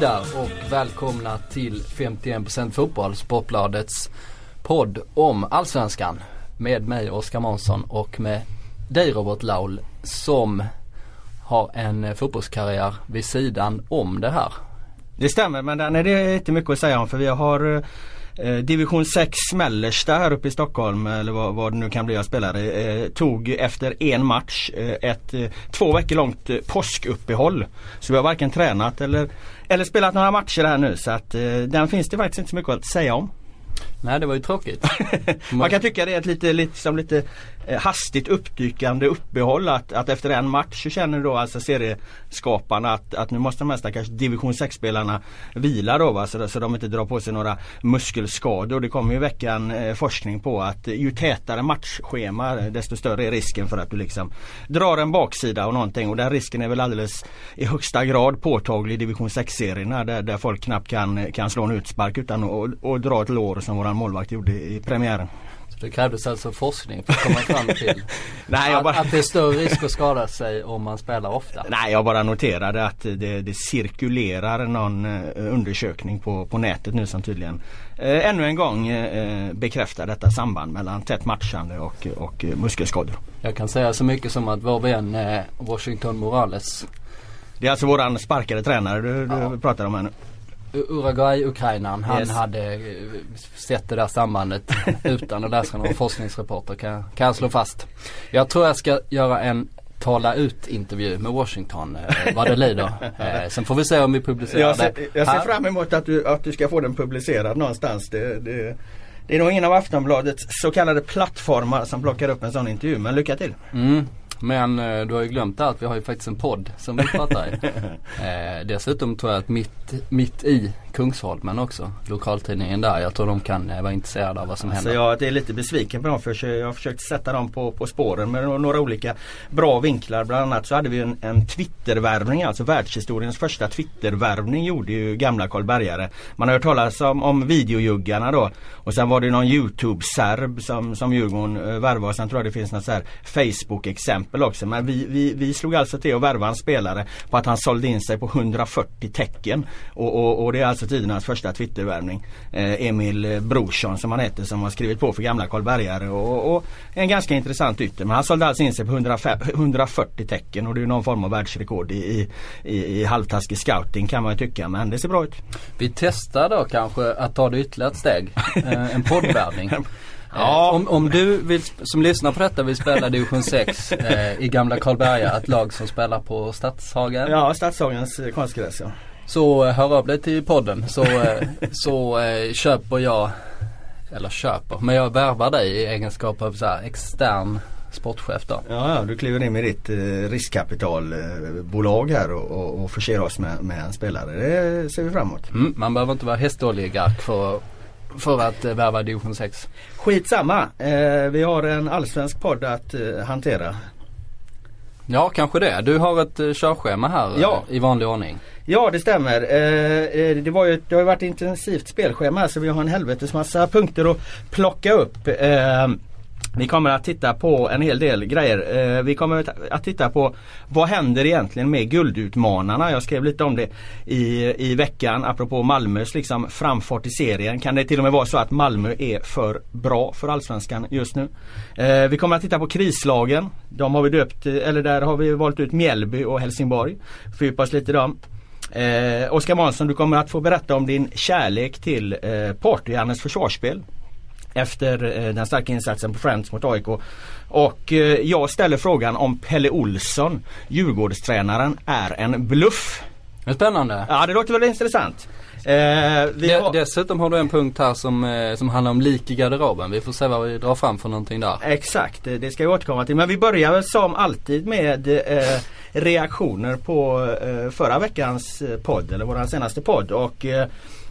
Hej där och välkomna till 51% Fotboll, Sportbladets podd om Allsvenskan. Med mig Oskar Månsson och med dig Robert Laul som har en fotbollskarriär vid sidan om det här. Det stämmer men den är det inte mycket att säga om för vi har eh, eh, Division 6 Mellersta här uppe i Stockholm eller vad, vad det nu kan bli jag spelare. Eh, tog efter en match eh, ett eh, två veckor långt eh, påskuppehåll. Så vi har varken tränat eller, eller spelat några matcher här nu så att eh, den finns det faktiskt inte så mycket att säga om. Nej det var ju tråkigt. Man kan tycka det är ett lite, liksom lite eh, hastigt uppdykande uppehåll att, att efter en match så känner då alltså serieskaparna att, att nu måste de här stackars division 6 spelarna vila då va, så, så de inte drar på sig några muskelskador. Det kommer ju veckan eh, forskning på att ju tätare matchschema desto större är risken för att du liksom drar en baksida och någonting och den risken är väl alldeles i högsta grad påtaglig i division 6-serierna där, där folk knappt kan, kan slå en utspark utan att och dra ett lår som våran målvakt gjorde i premiären. Så det krävdes alltså forskning för att komma fram till Nej, bara... att, att det är större risk att skada sig om man spelar ofta. Nej jag bara noterade att det, det cirkulerar någon eh, undersökning på, på nätet nu som tydligen eh, ännu en gång eh, bekräftar detta samband mellan tätt matchande och, och eh, muskelskador. Jag kan säga så mycket som att vår vän eh, Washington Morales Det är alltså våran sparkade tränare du, du Ja. pratar om här nu. Uruguay-Ukrainaren han Yes. hade eh, sett det där sambandet utan att läsa någon forskningsreporter kan, kan jag slå fast. Jag tror jag ska göra en tala ut intervju med Washington eh, vad det lider. Eh, sen får vi se om vi publicerar Jag det. jag ser här. fram emot att du, att du ska få den publicerad någonstans. Det, det, det är nog ingen av Aftonbladets så kallade plattformar som plockar upp en sån intervju men lycka till. Mm. Men eh, du har ju glömt att vi har ju faktiskt en podd som vi pratar i. Eh, dessutom tror jag att mitt, mitt i Kungsholmen också, lokaltidningen där. Jag tror de kan eh, vara intresserade av vad som Så händer. jag är lite besviken på dem för jag har försökt sätta dem på, på spåren med några olika bra vinklar. Bland annat så hade vi en, en Twittervärvning, alltså världshistoriens första Twittervärvning gjorde ju gamla Karlbergare. Man har hört talas om, om videojuggarna då och sen var det någon Youtube-serb som, som Djurgården eh, värvade och sen tror jag det finns något så här Facebook-exempel också. Men vi, vi, vi slog alltså till att värva en spelare på att han sålde in sig på 140 tecken. Och, och, och det är alltså tidernas första Twittervärvning. Eh, Emil Brorsson som han heter som har skrivit på för gamla Karlbergare och, och en ganska intressant ytter. Men han sålde alltså in sig på 105, 140 tecken och det är någon form av världsrekord i, i, i, i halvtaskig scouting kan man ju tycka. Men det ser bra ut. Vi testar då kanske att ta det ytterligare ett steg. Eh, en poddvärvning. Ja. Eh, om, om du vill, som lyssnar på detta vill spela division 6 eh, i gamla Karlberga, ett lag som spelar på Stadshagen. Ja, Stadshagens eh, konstgräs ja. Så eh, hör av dig till podden så, eh, så eh, köper jag, eller köper, men jag värvar dig i egenskap av så extern sportchef då. Ja, ja, du kliver in med ditt eh, riskkapitalbolag här och, och, och förser oss med, med en spelare. Det ser vi fram emot. Mm, man behöver inte vara hästoligark för, för att eh, värva division 6. Skitsamma. Eh, vi har en allsvensk podd att eh, hantera. Ja, kanske det. Du har ett eh, körschema här eh, Ja. i vanlig ordning. Ja det stämmer. Eh, eh, det, var ju, det har ju varit intensivt spelschema så vi har en helvetes massa punkter att plocka upp. Eh, vi kommer att titta på en hel del grejer. Eh, vi kommer att titta på vad händer egentligen med guldutmanarna. Jag skrev lite om det i, i veckan apropå Malmös liksom framfart i serien. Kan det till och med vara så att Malmö är för bra för Allsvenskan just nu? Eh, vi kommer att titta på krislagen. De har vi döpt, eh, eller där har vi valt ut Mjällby och Helsingborg. Fördjupa oss lite i dem. Eh, Oskar Månsson du kommer att få berätta om din kärlek till eh, Party-Jannes försvarsspel. Efter eh, den starka insatsen på Friends mot AIK. Och eh, jag ställer frågan om Pelle Olsson, Djurgårdstränaren, är en bluff. Spännande. Ja det låter väl intressant. Eh, har... Dessutom har du en punkt här som, eh, som handlar om lik i garderoben. Vi får se vad vi drar fram för någonting där. Exakt, det ska jag återkomma till. Men vi börjar väl som alltid med eh, reaktioner på eh, förra veckans eh, podd eller våran senaste podd. Och eh,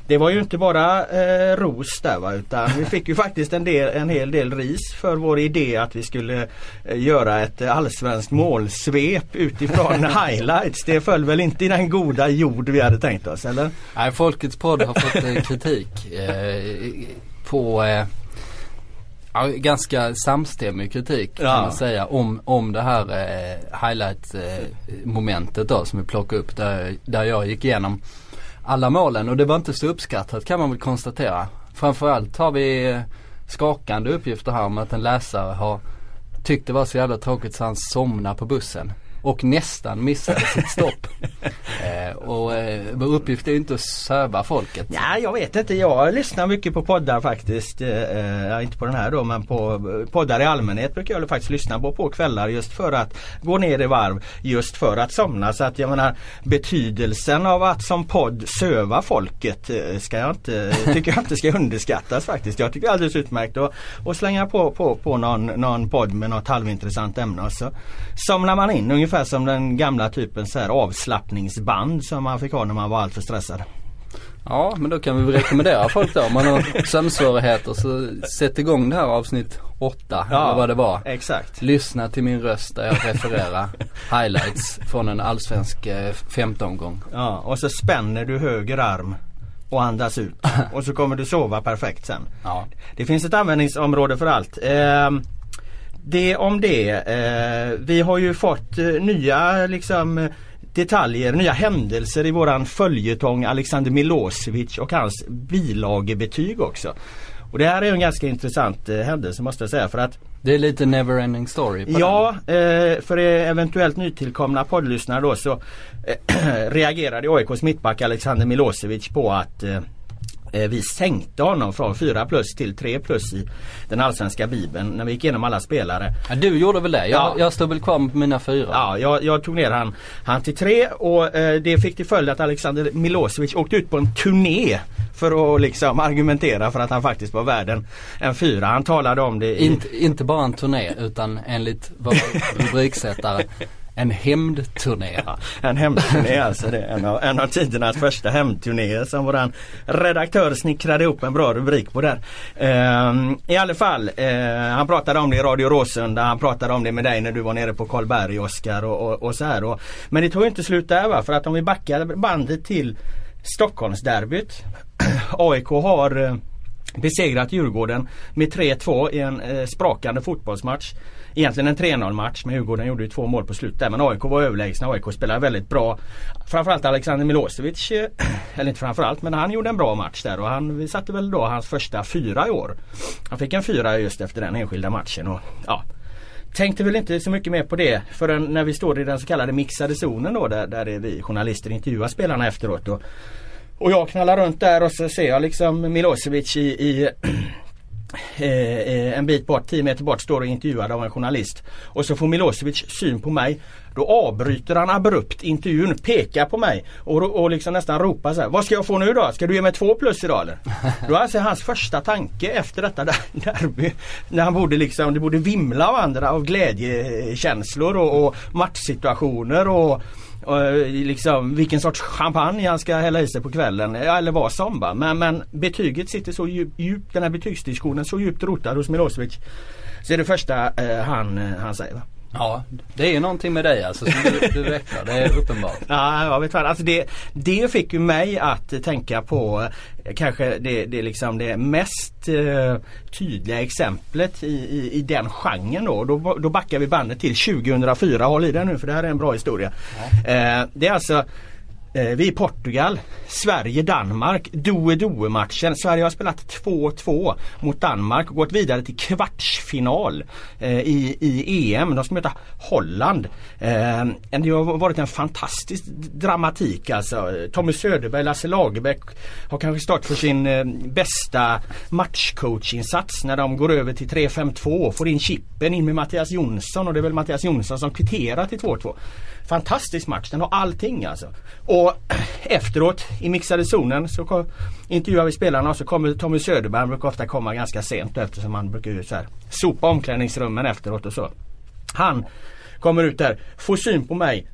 det var ju inte bara eh, ros där va, utan vi fick ju faktiskt en, del, en hel del ris för vår idé att vi skulle eh, göra ett allsvenskt målsvep utifrån highlights. Det föll väl inte i den goda jord vi hade tänkt oss eller? Nej, Folkets podd har fått eh, kritik eh, på eh, Ja, ganska samstämmig kritik kan ja. man säga om, om det här eh, highlight eh, momentet då som vi plockade upp där, där jag gick igenom alla målen och det var inte så uppskattat kan man väl konstatera. Framförallt har vi eh, skakande uppgifter här om att en läsare har tyckt det var så jävla tråkigt så han somnade på bussen och nästan missade sitt stopp. eh, och eh, vår uppgift är ju inte att söva folket. Ja, jag vet inte. Jag lyssnar mycket på poddar faktiskt. Eh, inte på den här då men på poddar i allmänhet brukar jag faktiskt lyssna på på kvällar just för att gå ner i varv. Just för att somna. Så att jag menar betydelsen av att som podd söva folket eh, ska jag inte, tycker jag inte ska underskattas faktiskt. Jag tycker det är alldeles utmärkt att, att slänga på, på, på någon, någon podd med något halvintressant ämne och så somnar man in ungefär ungefär som den gamla typen så här avslappningsband som man fick ha när man var alltör stressad. Ja men då kan vi rekommendera folk då om man har sömnsvårigheter så sätt igång det här avsnitt 8 ja, eller vad det var. Exakt. Lyssna till min röst där jag refererar highlights från en allsvensk eh, femte omgång. Ja och så spänner du höger arm och andas ut. och så kommer du sova perfekt sen. Ja. Det finns ett användningsområde för allt. Eh, det om det. Eh, vi har ju fått eh, nya liksom detaljer, nya händelser i våran följetong Alexander Milosevic och hans bilagebetyg också. Och det här är en ganska intressant eh, händelse måste jag säga för att Det är lite neverending story på Ja, eh, för eventuellt nytillkomna poddlyssnare då så eh, reagerade AIKs mittback Alexander Milosevic på att Eh, vi sänkte honom från 4 plus till 3 plus i den allsvenska bibeln när vi gick igenom alla spelare. Ja, du gjorde väl det? Jag, ja. jag stod väl kvar på mina fyra. Ja, jag, jag tog ner han, han till 3 och eh, det fick till följd att Alexander Milosevic åkte ut på en turné för att liksom argumentera för att han faktiskt var värd en, en fyra. Han talade om det i... Inte, inte bara en turné utan enligt vår rubriksättare en hämndturné. En hämndturné alltså. Det är en av, en av tidernas första hämndturnéer som våran redaktör snickrade ihop en bra rubrik på där. Uh, I alla fall, eh, han pratade om det i Radio Råsunda. Han pratade om det med dig när du var nere på Karlberg Oskar och, och, och, så här. Och, men det tog inte slut där va? För att om vi backar bandet till Stockholmsderbyt. AIK har eh, besegrat Djurgården med 3-2 i en eh, sprakande fotbollsmatch egentligen en 3-0 match men Djurgården gjorde ju två mål på slutet där. Men AIK var överlägsna. AIK spelade väldigt bra. Framförallt Alexander Milosevic, eh, eller inte framförallt men han gjorde en bra match där och han vi satte väl då hans första fyra i år. Han fick en fyra just efter den enskilda matchen. Och, ja, Tänkte väl inte så mycket mer på det förrän när vi står i den så kallade mixade zonen då där, där vi journalister intervjuar spelarna efteråt. Och, och jag knallar runt där och så ser jag liksom Milosevic i, i en bit bort, 10 meter bort, står och intervjuad av en journalist. Och så får Milosevic syn på mig. Då avbryter han abrupt intervjun, pekar på mig och, och liksom nästan ropar så här. Vad ska jag få nu då? Ska du ge mig två plus idag eller? Då är alltså hans första tanke efter detta derby. När han borde liksom, det borde vimla av andra av glädjekänslor och, och matchsituationer och och eh, liksom vilken sorts champagne han ska hälla i sig på kvällen eller vad som. Va? Men, men betyget sitter så djupt, djup, den här betygsdiskussionen så djupt rotad hos Milosevic. Så är det första eh, han, eh, han säger. Va? Ja, det är någonting med dig alltså som du, du räknar. Det är uppenbart. Ja, jag vet alltså det, det fick ju mig att tänka på eh, kanske det, det, liksom det mest uh, tydliga exemplet i, i, i, den genren då. då. Då backar vi bandet till 2004. Håll i den nu för det här är en bra historia. Ja. Uh, det är alltså Eh, Eh, vi är i Portugal. Sverige-Danmark. Doe-Doe matchen. Sverige har spelat 2-2 mot Danmark och gått vidare till kvartsfinal eh, i, i EM. De ska möta Holland. Eh, det har varit en fantastisk dramatik alltså. Tommy Söderberg, Lasse Lagerbäck har kanske stått för sin eh, bästa matchcoachinsats när de går över till 3-5-2 och får in chippen in med Mattias Jonsson och det är väl Mattias Jonsson som kvitterar till 2-2. Fantastisk match, den har allting alltså. Och efteråt i mixade zonen så kom, intervjuar vi spelarna och så kommer Tommy Söderberg. Han brukar ofta komma ganska sent eftersom han brukar ju så här, sopa omklädningsrummen efteråt och så. Han kommer ut där, får syn på mig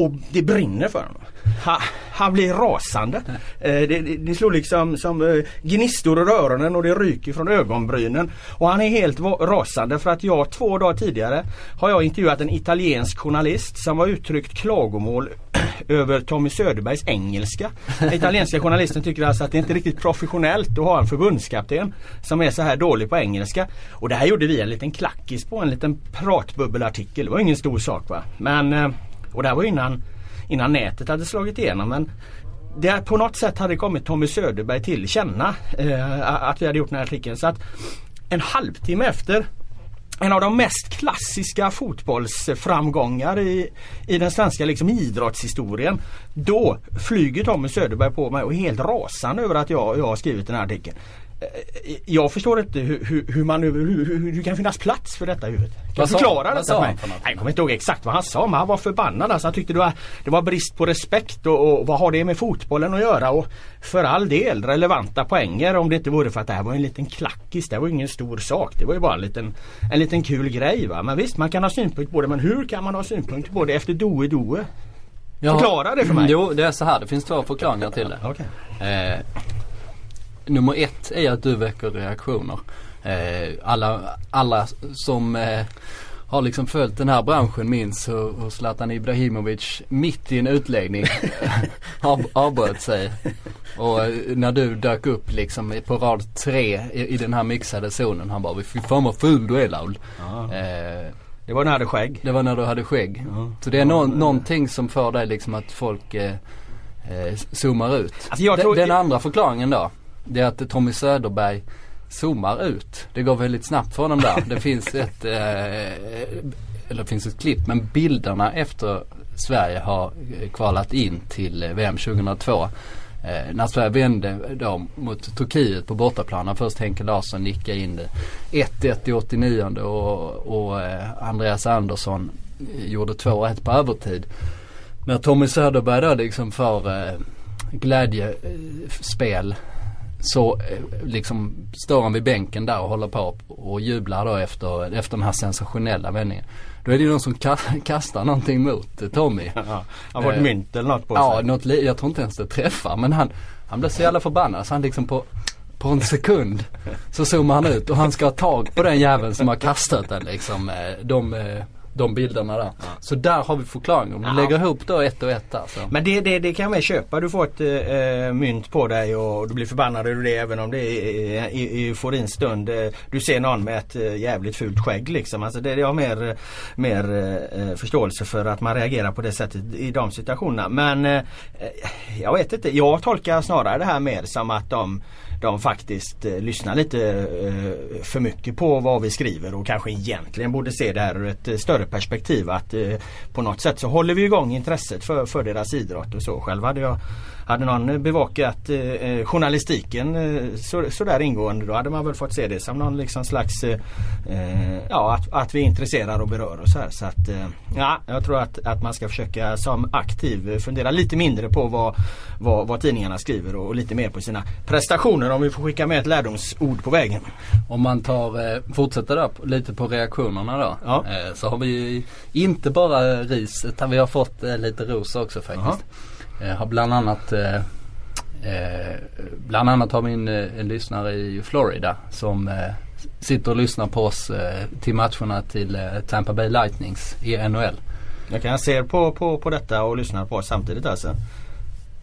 och det brinner för honom. Han, han blir rasande. Eh, det, det, det slår liksom som eh, gnistor i öronen och det ryker från ögonbrynen. Och han är helt rasande för att jag två dagar tidigare har jag intervjuat en italiensk journalist som har uttryckt klagomål över Tommy Söderbergs engelska. Den italienska journalisten tycker alltså att det inte är riktigt professionellt att ha en förbundskapten som är så här dålig på engelska. Och det här gjorde vi en liten klackis på, en liten pratbubbelartikel. Det var ingen stor sak va. Men, eh, och det här var innan, innan nätet hade slagit igenom. Men det på något sätt hade kommit Tommy Söderberg till känna eh, att vi hade gjort den här artikeln. Så att en halvtimme efter en av de mest klassiska fotbollsframgångar i, i den svenska liksom, idrottshistorien. Då flyger Tommy Söderberg på mig och är helt rasande över att jag, jag har skrivit den här artikeln. Eh, Jag förstår inte hur, hur, hur man hur, hur, det kan finnas plats för detta i huvudet. Kan Vad du förklara detta sa för mig? Jag kommer inte ihåg exakt vad han sa men han var förbannad. Alltså, han tyckte det var, det var brist på respekt och, och vad har det med fotbollen att göra? Och för all del relevanta poänger om det inte vore för att det här var en liten klackis. Det var ingen stor sak. Det var ju bara en liten, en liten kul grej. Va? Men visst man kan ha synpunkt på det men hur kan man ha synpunkt på det efter doe doe? Förklara det för mig. Jo, det är så här. Det finns två förklaringar till det. Okej. Eh, nummer ett är att du väcker reaktioner. Eh, alla, alla som eh, har liksom följt den här branschen minns hur, hur Zlatan Ibrahimovic mitt i en utläggning av, avbröt sig. Och eh, när du dök upp liksom på rad tre i, i den här mixade zonen. Han bara fy fan vad ful du är Laul. Ja. Eh, Det var när jag hade skägg. det var när du hade skägg. Ja. Så det är nå- någonting som får dig liksom att folk eh, eh, zoomar ut. Alltså Den- Den andra förklaringen då. Det är att Tommy Söderberg zoomar ut. Det går väldigt snabbt för honom där. Det finns ett, eh, eller finns ett klipp men bilderna efter Sverige har eh, kvalat in till eh, VM 2002. Eh, när Sverige vände då mot Turkiet på bortaplan. Först Henke Larsson nickade in det. 1-1 i 89 och, och eh, Andreas Andersson eh, gjorde 2-1 på övertid. När Tommy Söderberg då liksom får eh, glädjespel så eh, liksom står han vid bänken där och håller på och jublar då efter, efter den här sensationella vändningen. Då är det ju någon som ka- kastar någonting mot Tommy. Ja. Han var ett Eh, mynt eller något på Ja, sig. något li- jag tror inte ens det träffar men han, han blir så jävla förbannad så han liksom på, på en sekund så zoomar han ut och han ska ha tag på den jäveln som har kastat den liksom. eh, De, de bilderna där. Så där har vi förklaringen. Om du Ja. lägger ihop då ett och ett där så. Men det, det, det kan jag med köpa. Du får ett eh, mynt på dig och du blir förbannad över det även om det är i, i euforins stund. Eh, Du ser någon med ett eh, jävligt fult skägg liksom. Alltså det, jag har mer, mer eh, förståelse för att man reagerar på det sättet i de situationerna. Men eh, jag vet inte. Jag tolkar snarare det här mer som att de de faktiskt eh, lyssnar lite eh, för mycket på vad vi skriver och kanske egentligen borde se det här ur ett eh, större perspektiv. Att eh, på något sätt så håller vi igång intresset för, för deras idrott och så. Själv hade jag hade någon bevakat eh, eh, journalistiken eh, så, så där ingående då hade man väl fått se det som någon liksom slags eh, eh, Ja att, att vi intresserar och berör så här. Så att eh, ja, jag tror att, att man ska försöka som aktiv eh, fundera lite mindre på vad, vad, vad tidningarna skriver och, och lite mer på sina prestationer om vi får skicka med ett lärdomsord på vägen. Om man tar, eh, fortsätter där lite på reaktionerna då. Ja. Eh, så har vi inte bara ris utan vi har fått eh, lite ros också faktiskt. Eh, har bland annat eh, eh, Bland annat har vi en, eh, en lyssnare i Florida som sitter och lyssnar på oss till matcherna till Tampa Bay Lightnings i NHL. Jag kan se på, på, på detta och lyssna på oss samtidigt alltså.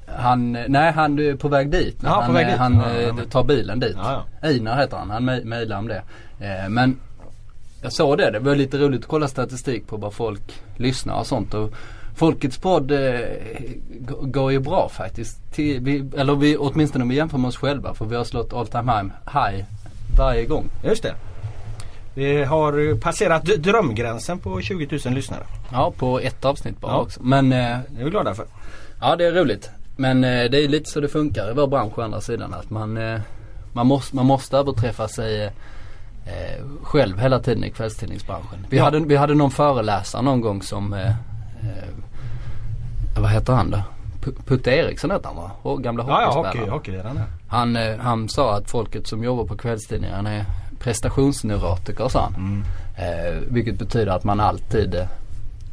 Han, nej han är på väg dit. Ja, på han, väg dit. han Ja, ja, men- tar bilen dit. Ja, Einar heter han. Han mej- mejlade om det. Men jag såg det. Det var lite roligt att kolla statistik på vad folk lyssnar och sånt. Och Folkets podd eh, går ju bra faktiskt. Till, vi, eller vi, åtminstone om vi jämför med oss själva. För vi har slått all time high, varje gång. Just det. Vi har passerat drömgränsen på 20 000 lyssnare. Ja, på ett avsnitt bara Ja. också. Men eh, Det är vi glada för. Ja det är roligt. Men eh, det är lite så det funkar i vår bransch å andra sidan. Att man, eh, man, måste, man måste överträffa sig eh, eh, själv hela tiden i kvällstidningsbranschen. Vi, Ja. hade, vi hade någon föreläsare någon gång som, eh, vad heter han då? Putte Eriksson heter han va? Och gamla Ja, ja hockeyspelaren. hockey, hockeyledaren. Han, eh, han sa att folket som jobbar på kvällstidningarna är prestationsneurotiker sa han. Mm. Eh, vilket betyder att man alltid eh,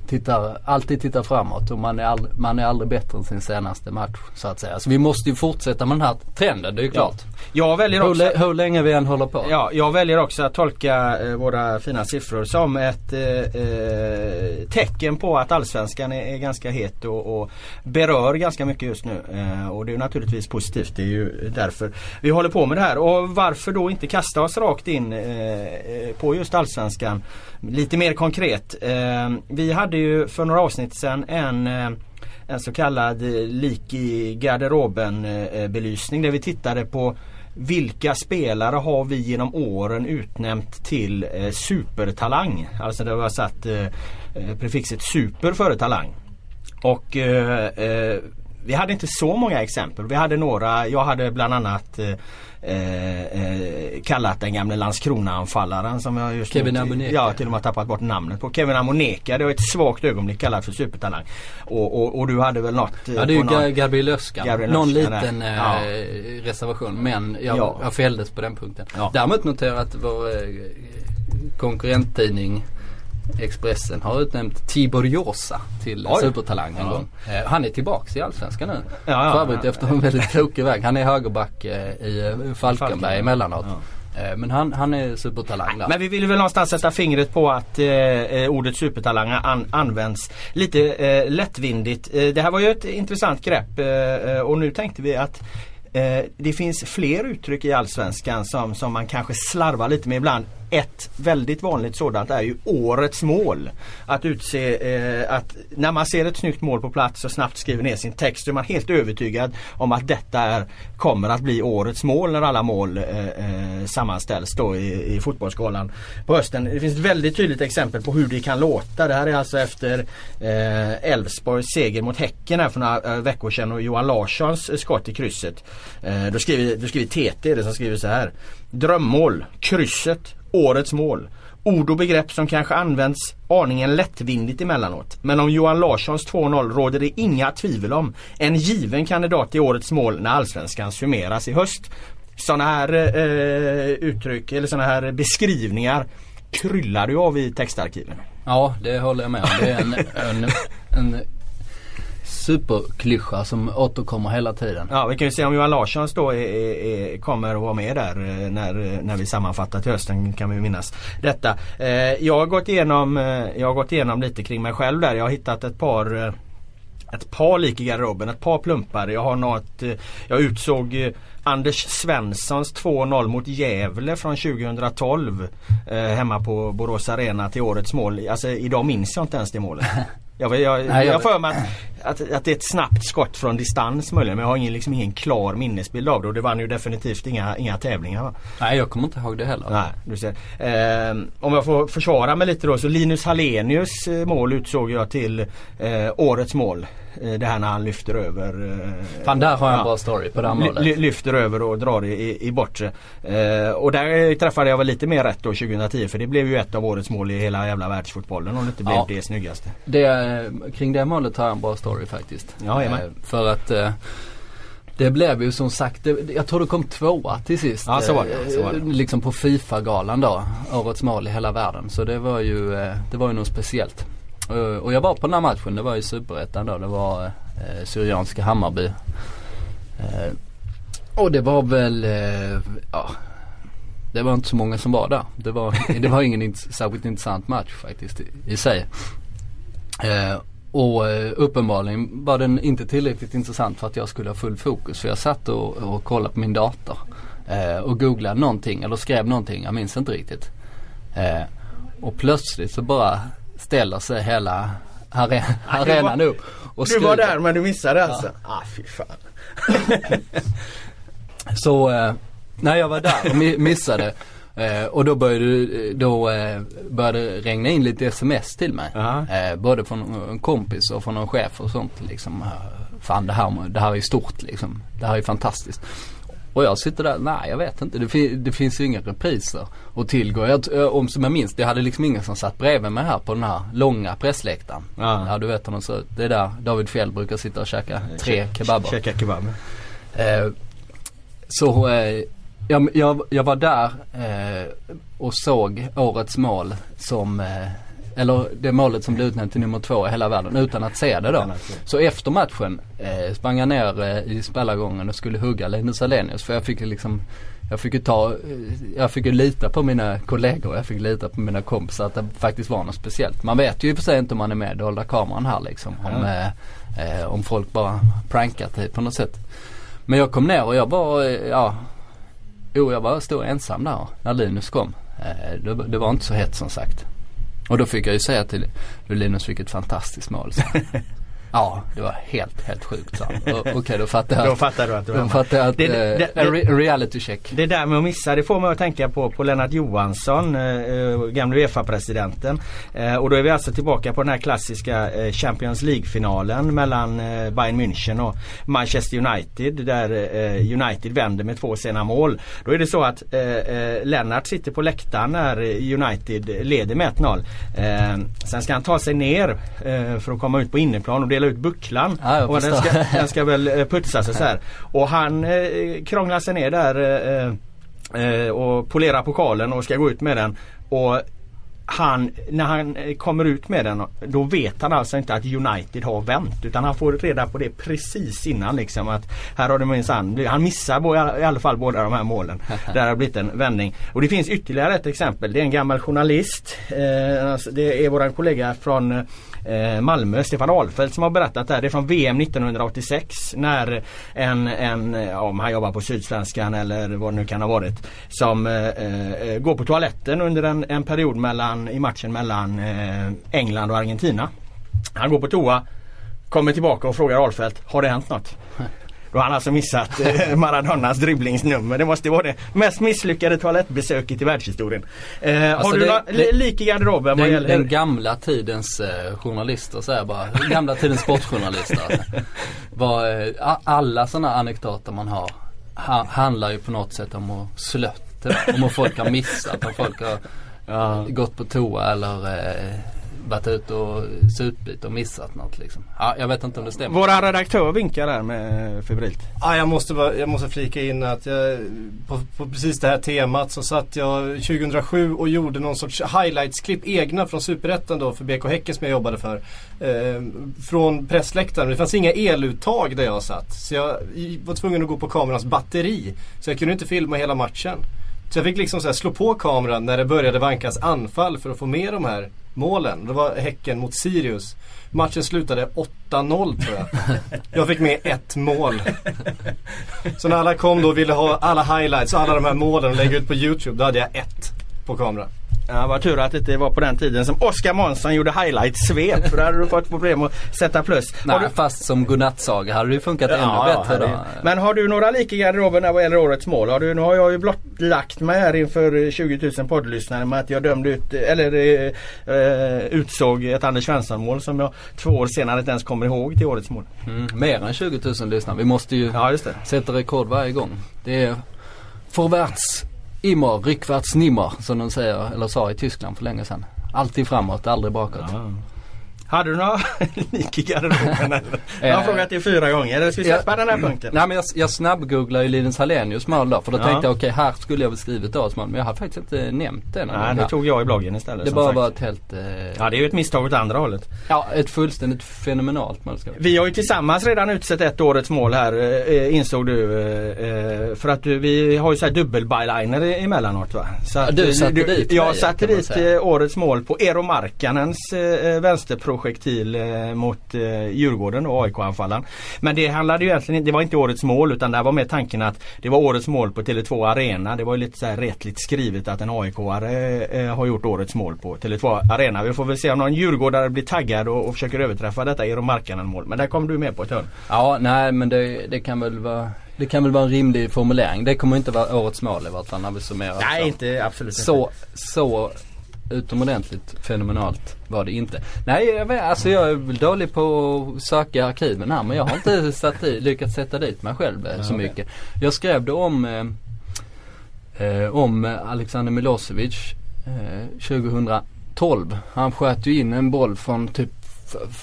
tittar, alltid tittar framåt och man är, ald- man är aldrig bättre än sin senaste match så att säga. Så vi måste ju fortsätta med den här trenden, det är ju klart. Jag väljer Hur, också lä- hur länge vi än håller på. Ja, jag väljer också att tolka eh, våra fina siffror som ett eh, eh, tecken på att allsvenskan är, är ganska het och, och berör ganska mycket just nu. Eh, och det är naturligtvis positivt. Det är ju därför vi håller på med det här. Och varför då inte kasta oss rakt in eh, eh, på just allsvenskan lite mer konkret. Eh, vi hade ju för några avsnitt sedan en eh, en så kallad eh, lik i garderoben eh, belysning där vi tittade på vilka spelare har vi genom åren utnämnt till eh, supertalang? Alltså där vi har satt eh, prefixet super före talang. Och eh, eh, vi hade inte så många exempel. Vi hade några, jag hade bland annat eh, eh, kallat den gamle Landskrona-anfallaren som jag just Kevin Amoneka. Ja, till och med tappat bort namnet på. Kevin Amoneka, det var ett svagt ögonblick kallat för supertalang. Och, och, och du hade väl något? eh, Ja det är ju någon- Ga- Gabriel. Gabriel Någon liten eh, Ja. reservation men jag, Ja. jag fälldes på den punkten. Ja. Däremot noterar jag att vår eh, konkurrenttidning Expressen har utnämnt Tibor Josa till Oj. supertalang en Ja. gång. Eh, han är tillbaks i Allsvenskan nu. Ja, ja, För övrigt efter en väldigt krokig väg. Han är högerback eh, i eh, Falkenberg emellanåt. Men han, han är supertalang där. Men vi vill väl någonstans sätta fingret på att eh, ordet supertalang an, används lite eh, lättvindigt. Det här var ju ett intressant grepp eh, och nu tänkte vi att det finns fler uttryck i Allsvenskan som, som man kanske slarvar lite med ibland. Ett väldigt vanligt sådant är ju årets mål. Att utse eh, att när man ser ett snyggt mål på plats och snabbt skriver ner sin text så är man helt övertygad om att detta är, kommer att bli årets mål när alla mål eh, eh sammanställs då i, i fotbollsskalan på hösten. Det finns ett väldigt tydligt exempel på hur det kan låta. Det här är alltså efter eh, Elfsborgs seger mot Häcken här för några eh, veckor sedan och Johan Larssons eh, skott i krysset. Eh, då skriver, då skriver TT det som skriver så här. Drömmål, krysset, årets mål. Ord och begrepp som kanske används aningen lättvindigt emellanåt. Men om Johan Larssons 2-0 råder det inga tvivel om. En given kandidat till årets mål när Allsvenskan summeras i höst. Sådana här eh, uttryck eller sådana här beskrivningar kryllar du av i textarkiven. Ja det håller jag med om. Det är en, en, en superklyscha som återkommer hela tiden. Ja vi kan ju se om Johan Larssons då är, är, kommer att vara med där eh, när, när vi sammanfattar till hösten kan vi minnas detta. Eh, jag, har gått igenom, eh, jag har gått igenom lite kring mig själv där. Jag har hittat ett par eh, ett par lik i garderoben, ett par plumpar. Jag har något, eh, jag utsåg eh, Anders Svenssons 2-0 mot Gävle från 2012 eh, hemma på Borås Arena till årets mål. Alltså idag minns jag inte ens det målet. Jag, jag, Nej, jag, jag- för mig att, att, att det är ett snabbt skott från distans möjligen men jag har ingen, liksom ingen klar minnesbild av det och det vann ju definitivt inga, inga tävlingar. Va? Nej jag kommer inte ihåg det heller. Nej, du ser. Eh, om jag får försvara mig lite då så Linus Hallenius eh, mål utsåg jag till eh, årets mål. Eh, det här när han lyfter över. Eh, Fan där har jag en ja. bra story på det här målet. ly- lyfter över och drar i, i, bortre. Eh, och där träffade jag väl lite mer rätt då 2010 för det blev ju ett av årets mål i hela jävla världsfotbollen om det inte blev Ja. det snyggaste. Det, kring det målet har jag en bra story faktiskt. Ja, jajamän. För att det blev ju som sagt, det, jag tror det kom tvåa till sist. Ja, så var det, så var det. Liksom på Fifa-galan då. Årets mål i hela världen. Så det var ju, det var ju något speciellt. Eh, och jag var på den här matchen, det var i Superettan då. Det var eh, Syrianska Hammarby. Eh, och det var väl, eh, ja. Det var inte så många som var där. Det var, det var ingen int- särskilt intressant match faktiskt i, i sig. Eh, och eh, uppenbarligen var den inte tillräckligt intressant för att jag skulle ha full fokus. För jag satt och, och kollade på min dator. Eh, och googlade någonting eller skrev någonting, jag minns inte riktigt. Eh, och plötsligt så bara ställer sig hela are- Ja, var- arenan upp. Och du var skriker. där men du missade alltså? Ah fy fan. Så eh, när jag var där och mi- missade eh, och då började, då, eh, började regna in lite sms till mig. Aha. Eh, både från en kompis och från en chef och sånt liksom. Eh, Fan det här, det här är stort liksom. Det här är fantastiskt. Och jag sitter där, nej jag vet inte. Det, fin det finns ju inga repriser att tillgå. Jag, om som jag minns, det hade liksom ingen som satt bredvid mig här på den här långa pressläktaren. Ja, ja du vet hur den ser ut. Det är där David Fjell brukar sitta och käka tre kebaber. Käka kebab. Eh, så eh, jag, jag, jag, var där eh, och såg årets mål som eh, eller det målet som blev utnämnt till nummer två i hela världen utan att se det då. Så efter matchen eh, sprang jag ner eh, i spelargången och skulle hugga Linus Alenius för jag fick liksom jag fick ju ta, eh, jag fick ju lita på mina kollegor, jag fick lita på mina kompisar att det faktiskt var något speciellt. Man vet ju i och för sig inte om man är med dolda kameran här liksom. Om, mm. eh, om folk bara prankar typ på något sätt. Men jag kom ner och jag var, eh, ja, jo jag var stod ensam där när Linus kom. Det, det var inte så hett som sagt. Och då fick jag ju säga till Linus vilket fantastiskt mål. Ja, det var helt, helt sjukt han. Okej, okay, då fattar jag. Då fattar du att du Då fattar jag att, det, det, det, en re reality check. Det där med att missa, det får mig att tänka på, på Lennart Johansson, eh, eh gamle Uefa-presidenten. Eh, och då är vi alltså tillbaka på den här klassiska eh, Champions League-finalen mellan eh, Bayern München och Manchester United. Där eh, United vänder med två sena mål. Då är det så att Lennart sitter på läktaren när United leder med 1-0. sen ska han ta sig ner för att komma ut på inneplan och dela ställa ut bucklan. Ja, och den ska, den ska väl eh, putsas och så här. Och han eh, krånglar sig ner där eh, eh, och polerar pokalen och ska gå ut med den. Och han, när han eh, kommer ut med den då vet han alltså inte att United har vänt utan han får reda på det precis innan liksom att här har det minsann, han missar i alla fall båda de här målen. Där har det blivit en vändning. Och det finns ytterligare ett exempel. Det är en gammal journalist. Eh, alltså det är våran kollega från eh, Eh, Malmö, Stefan Ahlfeldt som har berättat det här. Det är från VM 1986 när en, en eh, om han jobbar på Sydsvenskan eller vad det nu kan ha varit. Som eh, eh, går på toaletten under en, en period mellan, i matchen mellan eh, England och Argentina. Han går på toa, kommer tillbaka och frågar Ahlfeldt, har det hänt något? Då har han alltså missat eh, Maradonas dribblingsnummer. Det måste vara det mest misslyckade toalettbesöket i världshistorien. Eh, alltså har du det, lik i garderoben vad gäller? Den gamla tidens eh, journalister säger jag bara. gamla tidens sportjournalister. Var, eh, alla sådana anekdoter man har ha, handlar ju på något sätt om att slött. Om att folk har missat, om folk har ja. gått på toa eller eh, varit ute och supit och missat något liksom. Ja, jag vet inte om det stämmer. Våra redaktör vinkar där med febrilt. Ja, jag måste, bara, jag måste flika in att jag, på, på, precis det här temat så satt jag 2007 och gjorde någon sorts highlights-klipp egna från Superettan då för BK Häcken som jag jobbade för. Eh, från pressläktaren. Det fanns inga eluttag där jag satt. Så jag var tvungen att gå på kamerans batteri. Så jag kunde inte filma hela matchen. Så jag fick liksom så slå på kameran när det började vankas anfall för att få med de här målen. Det var Häcken mot Sirius. Matchen slutade 8-0 tror jag. Jag fick med ett mål. Så när alla kom då och ville ha alla highlights och alla de här målen och lägga ut på YouTube, då hade jag ett på kamera. Ja, vad tur att det inte var på den tiden som Oskar Månsson gjorde highlight-svep. För då hade du fått problem att sätta plus. Nej, du... fast som godnattsaga hade det funkat ja, ännu bättre då. Men har du några lik i garderoben vad gäller årets mål? Har du, nu har jag ju blottlagt mig här inför 20 000 poddlyssnare med att jag dömde ut, eller eh, utsåg ett Anders Svensson-mål som jag två år senare inte ens kommer ihåg till årets mål. Mm, mer än 20 000 lyssnare. Vi måste ju ja, sätta rekord varje gång. Det är förvärts Immer, rückwärts nimmer som de säger, eller sa i Tyskland för länge sedan. Alltid framåt, aldrig bakåt. Ja. Hade du några lik i garderoben? Jag har eh, frågat dig fyra gånger. Eller ska vi släppa den här punkten? Nej men jag, jag snabbgooglade ju Linus Hallenius mål då. För då ja. tänkte jag okej okay, här skulle jag väl skrivit årets mål. Men jag har faktiskt inte nämnt det Nej det tog jag i bloggen istället. Det bara sagt. var ett helt... Eh... Ja det är ju ett misstag åt andra hållet. Ja ett fullständigt fenomenalt mål ska Vi har ju tillsammans redan utsett ett årets mål här eh, insåg du. Eh, för att du, vi har ju såhär dubbel-byliner emellanåt va? Så att, du satte du, dit Jag satte dit årets mål på Eero Markkanens eh, vänsterprojektil till eh, mot eh, Djurgården och AIK-anfallaren. Men det handlade ju egentligen det var inte årets mål utan det var mer tanken att det var årets mål på Tele2 Arena. Det var ju lite så här rättligt skrivet att en AIK-are eh, har gjort årets mål på Tele2 Arena. Vi får väl se om någon djurgårdare blir taggad och, och försöker överträffa detta Eero Markkanen mål. Men där kommer du med på ett hörn. Ja, nej men det, det kan väl vara det kan väl vara en rimlig formulering. Det kommer inte vara årets mål i vart fall när vi summerar. Nej, inte absolut så, så utomordentligt fenomenalt var det inte. Nej jag vet, alltså jag är väl dålig på att söka arkiven här men jag har inte satt i, lyckats sätta dit mig själv eh, så mycket. Jag skrev det om, eh, eh, om Alexander Milosevic eh, 2012. Han sköt ju in en boll från typ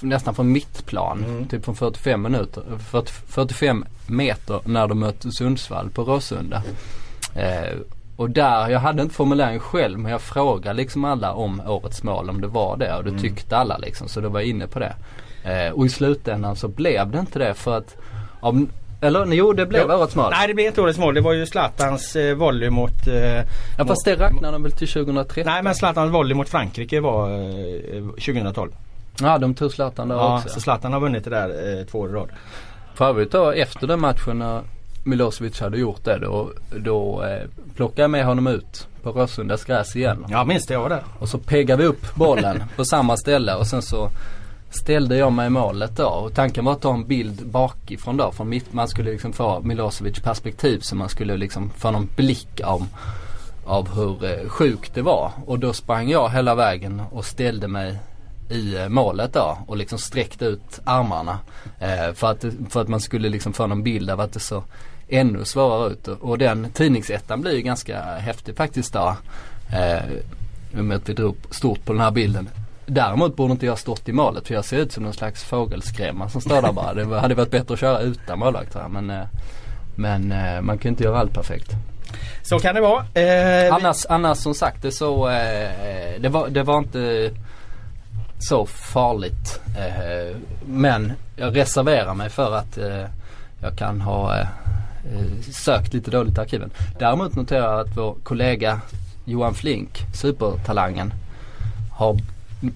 nästan från mittplan. Mm. Typ från 45 minuter, 40, 45 meter när de mötte Sundsvall på Råsunda. Eh, och där, jag hade inte formuleringen själv men jag frågade liksom alla om årets mål om det var det och det Mm. tyckte alla liksom så då var jag inne på det. Eh, och i slutändan så blev det inte det för att, av, eller jo det blev Jo. årets mål. Nej det blev inte årets mål. Det var ju Zlatans eh, volley mot... Eh, ja fast det räknar de väl till 2013? nej men Zlatans volley mot Frankrike var eh, 2012. Ja de tog Zlatan där Ja, också. så Zlatan har vunnit det där eh, två år i rad. För övrigt då efter den matchen Milosevic hade gjort det då, då eh, plockade jag med honom ut på Råsundas gräs igen. Ja minns det, jag var där. Och så peggade vi upp bollen på samma ställe och sen så ställde jag mig i målet då. Och tanken var att ta en bild bakifrån då. Från mitt, man skulle liksom få Milosevic perspektiv så man skulle liksom få någon blick av, av hur eh, sjukt det var. Och då sprang jag hela vägen och ställde mig i eh, målet då och liksom sträckte ut armarna. Eh, för, att, för att man skulle liksom få någon bild av att det så ännu svårare ut. Och, den tidningsettan blir ju ganska häftig faktiskt då. I och med att vi drog stort på den här bilden. Däremot borde inte jag stått i målet för jag ser ut som någon slags fågelskrämma som står där bara. Det hade varit bättre att köra utan målvakt. Men, eh, men eh, man kan inte göra allt perfekt. Så kan det vara. Eh, Annars, annars som sagt det så, eh, det, var, det var inte så farligt. Eh, men jag reserverar mig för att eh, jag kan ha sökt lite dåligt i arkiven. Däremot noterar jag att vår kollega Johan Flink, supertalangen, har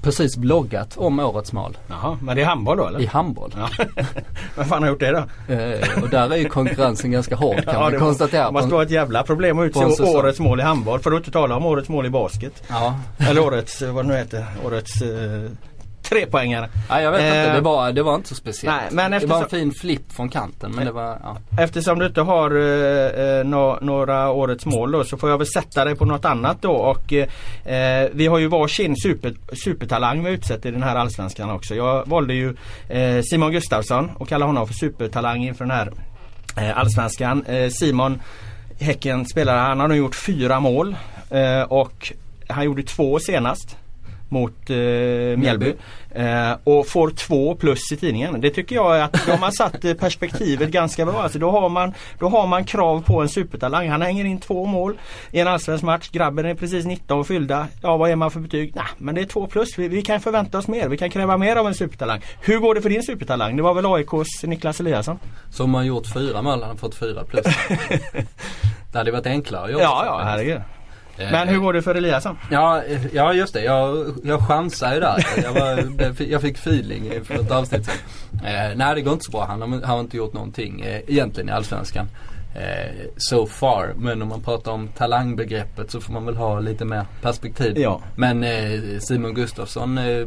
precis bloggat om årets mål Jaha, men det är handboll då eller? i handboll. Ja. Vem fan har gjort det då? Eh, och där är ju konkurrensen ganska hård kan Ja, man det konstatera. Det måste vara ett jävla problem att utse årets mål i handboll. För att inte tala om årets mål i basket. Ja, Eller årets, eh, vad det nu heter, årets eh, trepoängare. Nej jag vet inte, Eh, det var, det var inte så speciellt. nej, men det var en eftersom- fin flipp från kanten men det var, ja. Eftersom du inte har eh, eh, nå- några årets mål då så får jag väl sätta dig på något annat då och eh, vi har ju varsin super, supertalang vi utsett i den här allsvenskan också. Jag valde ju eh, Simon Gustafsson och kallar honom för supertalang inför den här eh, allsvenskan. Eh, Simon Häcken spelare, han har nu gjort fyra mål eh, och han gjorde två senast mot eh, Mjällby. Eh, och får två plus i tidningen. Det tycker jag att de har satt eh, perspektivet ganska bra. Alltså då, har man, då har man krav på en supertalang. Han hänger in två mål i en allsvensk match. Grabben är precis 19 fyllda. Ja vad är man för betyg? Nej men det är två plus. Vi, vi kan förvänta oss mer. Vi kan kräva mer av en supertalang. Hur går det för din supertalang? Det var väl AIKs Niklas Eliasson? Som har gjort fyra mål, han har fått fyra plus. det hade varit enklare att göra Ja ja herregud. Eh, Men hur går det för Eliasson? Ja, eh, ja just det. Jag, jag chansade ju där. Jag, var, jag fick feeling för ett avsnitt sen. Eh, nej det går inte så bra. Han har, han har inte gjort någonting eh, egentligen i Allsvenskan. Eh, so far. Men om man pratar om talangbegreppet så får man väl ha lite mer perspektiv. Ja. Men eh, Simon Gustafsson eh,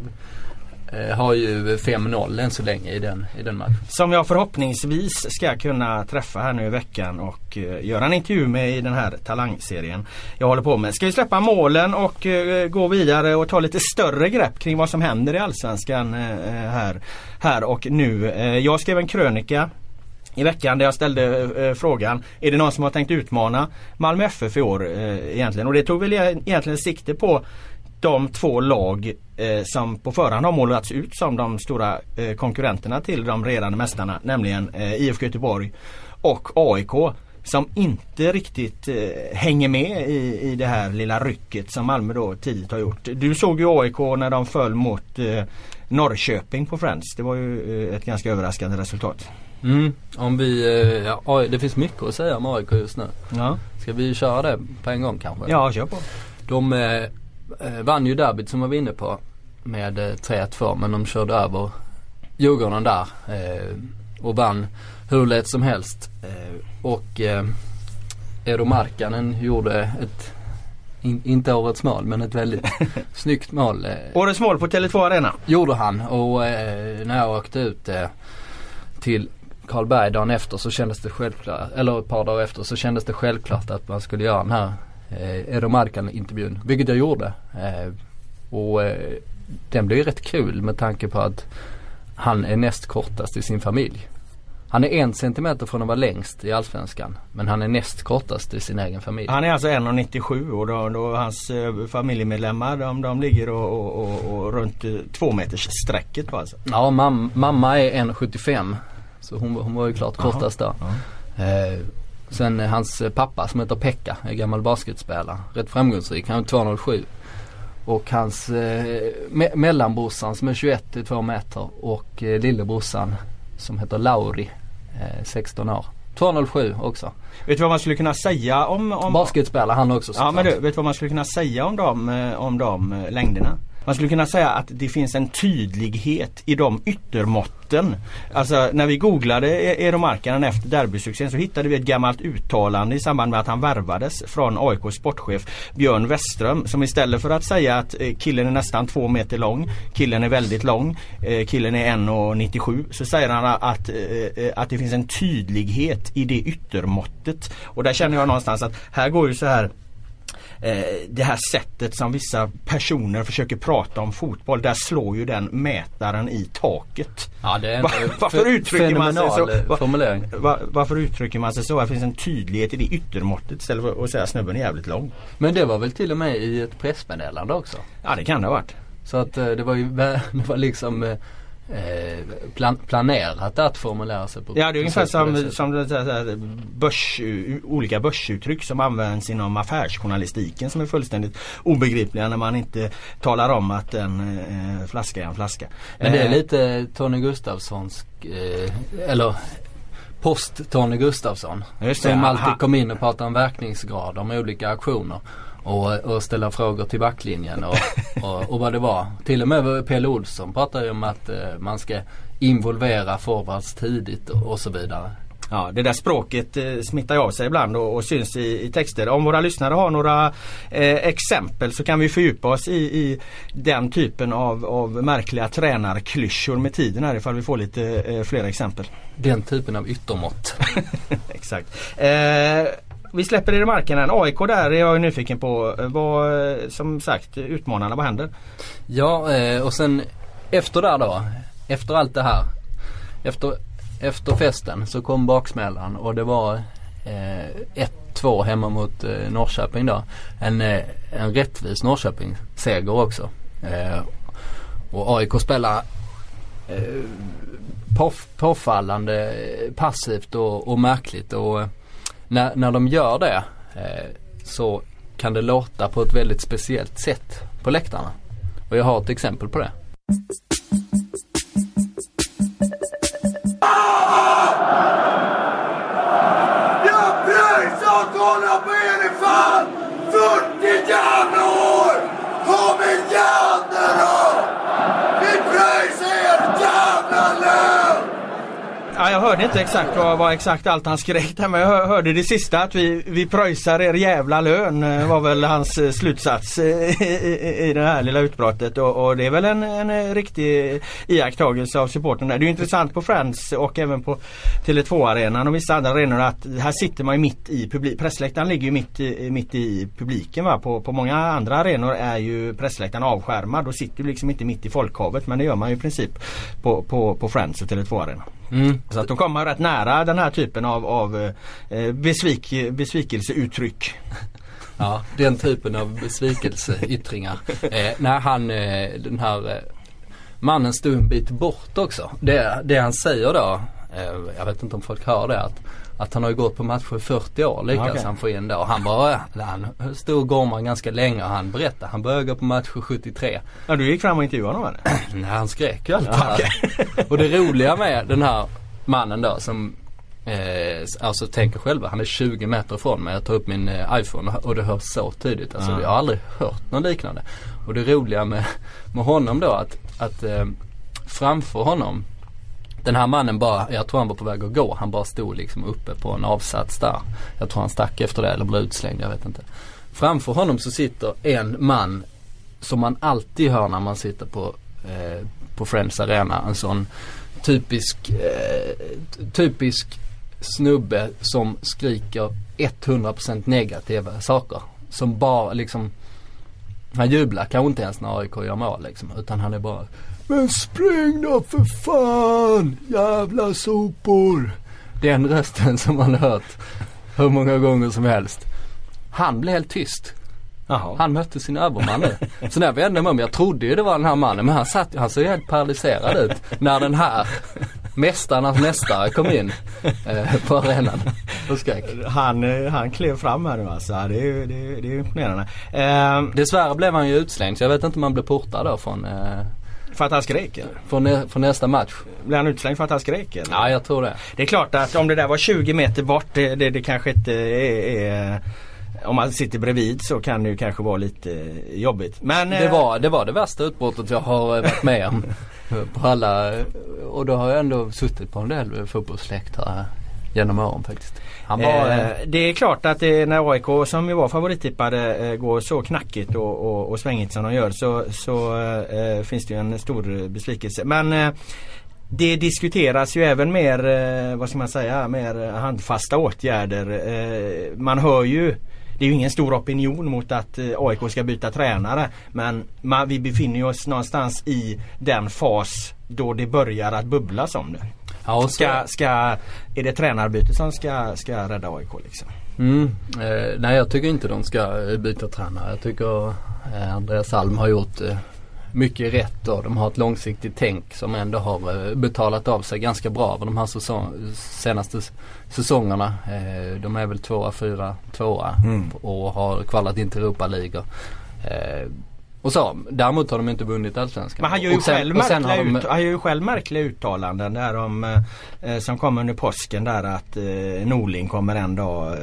Eh, har ju 5-0 än så länge i den, i den matchen. Som jag förhoppningsvis ska kunna träffa här nu i veckan och eh, göra en intervju med i den här talangserien jag håller på med. Ska vi släppa målen och eh, gå vidare och ta lite större grepp kring vad som händer i Allsvenskan här, här och nu. Jag skrev en krönika i veckan där jag ställde eh, frågan Är det någon som har tänkt utmana Malmö FF i år eh, egentligen? Och det tog väl e-, egentligen sikte på de två lag eh, som på förhand har målats ut som de stora eh, konkurrenterna till de redan mästarna. Nämligen eh, IFK Göteborg och AIK. Som inte riktigt eh, hänger med i, i det här lilla rycket som Malmö då tidigt har gjort. Du såg ju AIK när de föll mot eh, Norrköping på Friends. Det var ju eh, ett ganska överraskande resultat. Mm, om vi, ja, det finns mycket att säga om AIK just nu. Ja, Ska vi köra det på en gång kanske? ja kör på. De vann ju derbyt som vi var inne på med eh, 3-2 men de körde över Djurgården där eh, och vann hur lätt som helst. Eh, och eh, Edo Markkanen gjorde ett, in, inte årets mål men ett väldigt snyggt mål. Eh, Årets mål på Tele2 Arena. gjorde han och eh, när jag åkte ut eh, till Karlberg dagen efter så kändes det självklart, eller ett par dagar efter så kändes det självklart att man skulle göra den här eh, Edo Markan intervjun. Vilket jag gjorde. Eh, Och eh, den ju rätt kul med tanke på att han är näst kortast i sin familj. Han är en centimeter från att vara längst i Allsvenskan. Men han är näst kortast i sin egen familj. Han är alltså 1,97 och då, då hans eh, familjemedlemmar de, de ligger och, och, och, och runt eh, två meters strecket alltså. Ja, mam mamma är 1,75. Så hon, hon var ju klart kortast då. Eh, sen eh, hans pappa som heter Pekka, är gammal basketspelare. Rätt framgångsrik. Han är 2,07. Och hans eh, me mellanbrorsan som är 21 till 2 meter och eh, lillebrorsan som heter Lauri, eh, 16 år. 207 också. Vet du vad man skulle kunna säga om... om Basketspelare han också Ja men du, vet du vad man skulle kunna säga om de, eh, om de eh, längderna? Man skulle kunna säga att det finns en tydlighet i de yttermåtten. Alltså när vi googlade e- Eero Markkanen efter derbysuccén så hittade vi ett gammalt uttalande i samband med att han värvades från AIKs sportchef Björn Westström som istället för att säga att eh, killen är nästan två meter lång, killen är väldigt lång, eh, killen är 1,97 så säger han att, eh, att det finns en tydlighet i det yttermåttet. Och där känner jag någonstans att här går ju så här eh, det här sättet som vissa personer försöker prata om fotboll. Där slår ju den mätaren i taket. Ja, det är en Va- varför uttrycker man sig så? fenomenal, eh, Va- formulering. Va, varför uttrycker man sig så? Det finns en tydlighet i det yttermåttet istället för att säga snubben är jävligt lång. Men det var väl till och med i ett pressmeddelande också. Ja det kan det ha varit. Så att eh, det var ju det var liksom eh, eh, plan planerat att formulera sig på Ja det är ungefär på det som, som det, börs, olika börsuttryck som används inom affärsjournalistiken som är fullständigt obegripliga när man inte talar om att en eh, flaska är en flaska. Men det är Eh, lite Tony Gustafssons eh, eller post Tony Gustafsson. Just det, som alltid kom in och pratade om verkningsgrader med olika aktioner. Och, och ställa frågor till backlinjen och, och, och vad det var. Till och med Pelle Olsson pratade ju om att eh, man ska involvera forwards tidigt och, och så vidare. Ja, det där språket eh, smittar av sig ibland och, och syns i, i texter. Om våra lyssnare har några eh, exempel så kan vi fördjupa oss i, i den typen av, av märkliga tränarklyschor med tiden här ifall vi får lite eh, fler exempel. Den typen av yttermått. Exakt. Eh, vi släpper i marken än. AIK där är jag nyfiken på. Vad, som sagt, utmanarna, vad händer? Ja eh, och sen efter där då. Efter allt det här. Efter, efter festen så kom baksmällan och det var eh, 1-2 hemma mot eh, Norrköping då. En, eh, en rättvis Norrköping-seger också. Eh, och AIK spelar eh, påf- påfallande passivt och, och märkligt och eh, när, när de gör det eh, så kan det låta på ett väldigt speciellt sätt på läktarna. Och jag har ett exempel på det. Ja, jag hörde inte exakt vad, vad exakt allt han skrek där men jag hörde det sista att vi, vi pröjsar er jävla lön eh, var väl hans eh, slutsats eh, i, i, i det här lilla utbrottet och, och det är väl en, en riktig iakttagelse av supporten där. Det är ju intressant på Friends och även på Tele2-arenan och vissa andra arenor att här sitter man ju mitt i publiken. Pressläktaren ligger ju mitt, i- mitt i publiken va. På, på många andra arenor är ju pressläktaren avskärmad. och sitter ju liksom inte mitt i folkhavet men det gör man ju i princip på, på, på Friends och Tele2-arenan. Mm. Så att de kommer rätt nära den här typen av, av eh, besvik, besvikelseuttryck. Ja, den typen av besvikelseyttringar. Eh, när han, eh, den här eh, mannen stod en bit bort också. Det, det han säger då, eh, jag vet inte om folk hör det, att, att han har ju gått på matcher i 40 år lyckas Okej. han få in då. Han bara, han stod och gormade ganska länge och han berättade, han började gå på matcher 73. Ja, du gick fram och intervjuade honom eller? Nej, han skrek ju allt det här. Och det roliga med den här mannen då som Eh, alltså tänker själva, han är 20 meter ifrån mig. Jag tar upp min eh, iPhone och det hörs så tydligt. Alltså Ja. jag har aldrig hört något liknande. Och det roliga med, med honom då att, att eh, framför honom den här mannen bara, jag tror han var på väg att gå. Han bara stod liksom uppe på en avsats där. Jag tror han stack efter det eller blev utslängd, jag vet inte. Framför honom så sitter en man som man alltid hör när man sitter på, eh, på Friends Arena. En sån typisk, eh, typisk snubbe som skriker 100% negativa saker. Som bara liksom Han jublar kanske inte ens när AIK gör mål liksom. Utan han är bara men spring då för fan! Jävla sopor! Den rösten som man har hört hur många gånger som helst. Han blev helt tyst. Jaha. Han mötte sin överman nu. Så när jag vände mig om, jag trodde ju det var den här mannen men han satt han såg helt paralyserad ut när den här mästarnas mästare kom in eh, på arenan och skrek. Han, eh, han klev fram här nu alltså. Det är ju det är, det är imponerande. Eh, Dessvärre blev han ju utslängd så jag vet inte om han blev portad då från, eh, för att han skrek eller? från, nä- nästa match. Blev han utslängd för att han skrek eller? Ja jag tror det. Det är klart att om det där var 20 meter bort det, det, det kanske inte är, är om man sitter bredvid så kan det ju kanske vara lite jobbigt. Men Det eh, var, det var det värsta utbrottet jag har eh, varit med om. På alla, och då har jag ändå suttit på en del fotbollsläktare genom åren faktiskt. Han var, eh, eh, det är klart att det, när AIK som ju var favorittippade eh, går så knackigt och, och, och svängigt som de gör så, så eh, finns det ju en stor besvikelse. Men eh, det diskuteras ju även mer, eh, vad ska man säga, mer handfasta åtgärder. Eh, man hör ju det är ju ingen stor opinion mot att eh, AIK ska byta tränare. Men man, vi befinner oss någonstans i den fas då det börjar att bubblas om det. Ja, och Ska, ska, är det tränarbyte som ska, ska rädda AIK liksom? mm, eh, nej jag tycker inte de ska eh, byta tränare. Jag tycker eh, Andreas Alm har gjort eh, mycket rätt då. De har ett långsiktigt tänk som ändå har eh, betalat av sig ganska bra över de här säsong, senaste säsongerna. De är väl tvåa, fyra, tvåa Mm. och har kvalat in till Europa-ligor. Eh, och så. Däremot har de inte vunnit Allsvenskan. Men han gör ju, Och sen- själv, märkliga de- ut, han gör ju själv märkliga uttalanden där om, eh, som kom under påsken där att eh, Norling kommer en dag eh,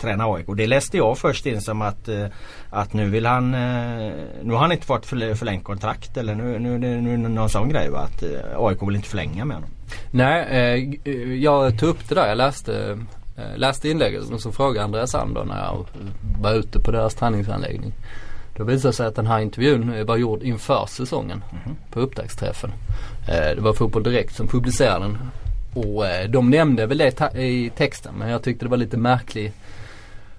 träna AIK. Det läste jag först in som att, eh, att nu vill han, eh, nu har han inte fått förl- förlängt kontrakt eller nu, nu, nu, nu någon sån grej va att eh, AIK vill inte förlänga med honom. Nej, eh, eh, jag tog upp det där. Jag läste, eh, läste inlägget och så frågade Andreas då när jag var ute på deras träningsanläggning. Då visade det sig att den här intervjun eh, var gjord inför säsongen på upptaktsträffen. Eh, det var Fotboll Direkt som publicerade den. Och eh, de nämnde väl det i texten men jag tyckte det var lite märklig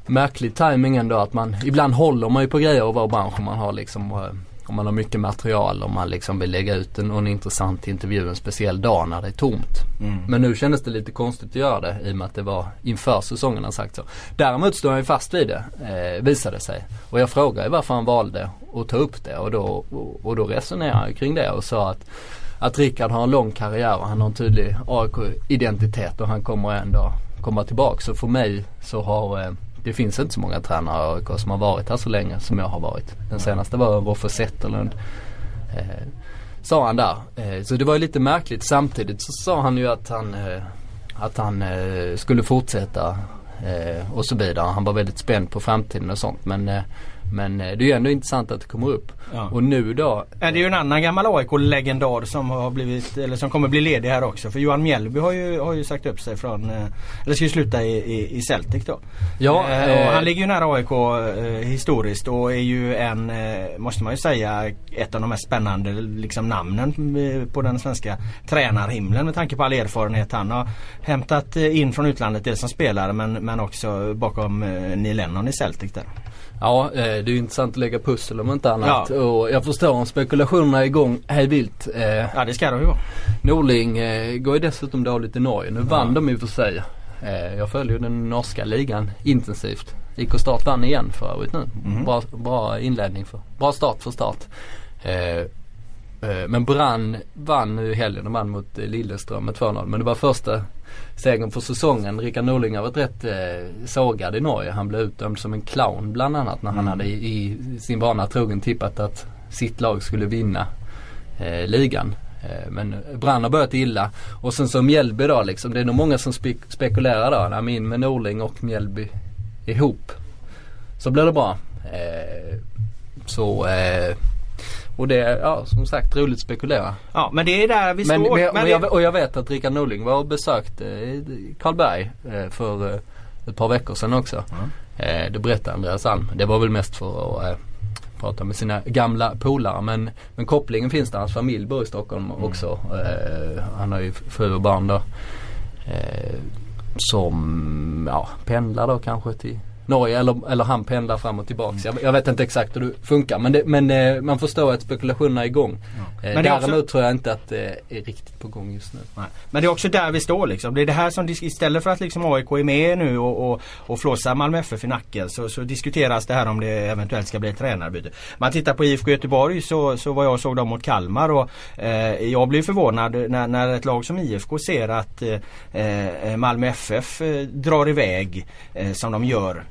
Märklig timing ändå att man, ibland håller man ju på grejer och vår bransch om man har liksom om man har mycket material och man liksom vill lägga ut en, någon intressant intervju en speciell dag när det är tomt. Men nu kändes det lite konstigt att göra det i och med att det var inför säsongen han sagt så. Däremot står han ju fast vid det, eh, visade sig. Och jag frågade varför han valde att ta upp det och då, och, och då resonerade han kring det och sa att att Rickard har en lång karriär och han har en tydlig AIK-identitet och han kommer ändå komma tillbaka. Så för mig så har eh, det finns inte så många tränare i AIK som har varit här så länge som jag har varit. Den senaste var Roffe Zetterlund. Eh, sa han där. Eh, så det var ju lite märkligt. Samtidigt så sa han ju att han, eh, att han eh, skulle fortsätta eh, och så vidare. Han var väldigt spänd på framtiden och sånt. Men, eh, men eh, det är ju ändå intressant att det kommer upp. Ja. Och nu då. Det är ju en annan gammal AIK-legendar som har blivit, eller som kommer bli ledig här också. För Johan Mjällby har ju, har ju sagt upp sig från, eh, eller ska ju sluta i, i, i Celtic då. Ja, Eh, eh, han ligger ju nära AIK eh, historiskt och är ju en, eh, måste man ju säga, ett av de mest spännande liksom, namnen eh, på den svenska tränarhimlen med tanke på all erfarenhet han har hämtat eh, in från utlandet. Dels som spelare men, men också bakom eh, Neil Lennon i Celtic där. Ja, eh, det är ju intressant att lägga pussel om inte annat. Och jag förstår om spekulationerna är igång hej vilt. Eh, Ja det ska de ju vara. Norling eh, går ju dessutom dåligt i Norge. Nu vann de ju för sig. Jag följer den norska ligan intensivt. IK Start vann igen för övrigt nu. Mhm. Bra, bra inledning för, bra start för start. Eh, men Brann vann nu i helgen. De vann mot eh, Lilleström med 2-0. Men det var första segern för säsongen. Rickard Norling har varit rätt eh, sågad i Norge. Han blev utdömd som en clown bland annat när han Mm. hade i, i sin vana trogen tippat att sitt lag skulle vinna eh, ligan. Eh, Men Brann har börjat illa. Och sen så Mjällby då liksom. Det är nog många som spek- spekulerar då. Nej, in med Norling och Mjällby ihop. Så blir det bra. Så och det är ja, som sagt roligt att spekulera. Ja men det är där vi Men, står. men, men jag, och jag vet att Rickard Norling var och besökte eh, Karlberg eh, för eh, ett par veckor sedan också. Eh, det berättade Andreas Alm. Det var väl mest för att prata med sina gamla polare. Men, men kopplingen finns där. Hans familj bor i Stockholm också. Eh, han har ju fru och barn då. Som ja, pendlar då kanske till Norge eller, eller han pendlar fram och tillbaks. Jag, jag vet inte exakt hur det funkar men, det, men eh, man förstår att spekulationerna är igång. Eh, Men det är också- däremot tror jag inte att det är riktigt på gång just nu. Nej. Men det är också där vi står liksom. Det är det här som istället för att liksom AIK är med nu och, och, och flåsar Malmö FF i nacken så, så diskuteras det här om det eventuellt ska bli ett tränarbyte. Man tittar på IFK Göteborg så, så var jag såg dem mot Kalmar och eh, jag blev förvånad när, när ett lag som IFK ser att eh, eh, Malmö FF eh, drar iväg eh, som de gör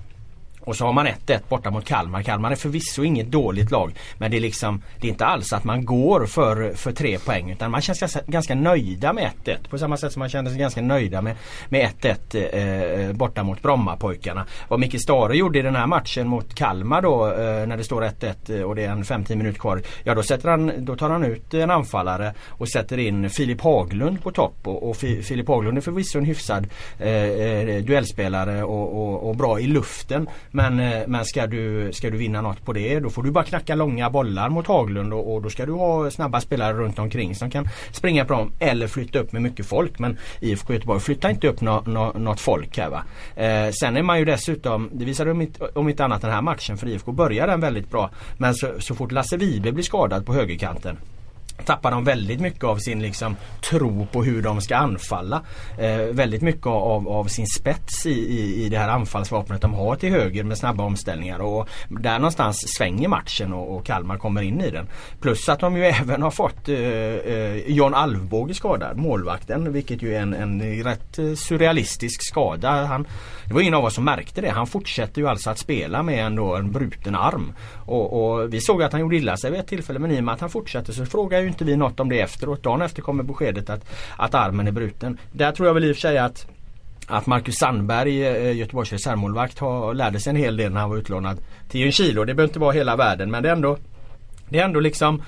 och så har man 1-1 borta mot Kalmar. Kalmar är förvisso inget dåligt lag. Men det är liksom Det är inte alls att man går för, för tre poäng utan man känns ganska, ganska nöjda med 1-1. På samma sätt som man kände sig ganska nöjda med, 1-1 eh, borta mot Brommapojkarna. Vad Micke Stare gjorde i den här matchen mot Kalmar då eh, när det står 1-1 eh, och det är en 5-10 minut kvar. Ja då, sätter han, då tar han ut en anfallare och sätter in Filip Haglund på topp. Och, och Filip Haglund är förvisso en hyfsad eh, eh, duellspelare och, och, och bra i luften. Men, eh, men ska, du, ska du vinna något på det då får du bara knacka långa bollar mot Haglund och, och då ska du ha snabba spelare runt omkring som kan springa på dem eller flytta upp med mycket folk. Men IFK Göteborg flyttar inte upp no, no, något folk här va. Eh, sen är man ju dessutom, det visade om inte, om inte annat den här matchen för IFK börjar den väldigt bra. Men så, så fort Lasse Vibe blir skadad på högerkanten tappar de väldigt mycket av sin liksom, tro på hur de ska anfalla. Eh, väldigt mycket av, av sin spets i, i, i det här anfallsvapnet de har till höger med snabba omställningar. Och där någonstans svänger matchen och, och Kalmar kommer in i den. Plus att de ju även har fått eh, eh, John Alvbåge skadad, målvakten. Vilket ju är en, en rätt eh, surrealistisk skada. Han, det var ingen av oss som märkte det. Han fortsätter ju alltså att spela med ändå en bruten arm. Och, och vi såg att han gjorde illa sig vid ett tillfälle men i och med att han fortsätter så frågar ju inte vi något om det efteråt. Dagen efter kommer beskedet att, att armen är bruten. Där tror jag väl i och för sig att att Marcus Sandberg, eh, Göteborgs reservmålvakt, har, lärde sig en hel del när han var utlånad till Ljungskile. Det behöver inte vara hela världen men det är ändå Det är ändå liksom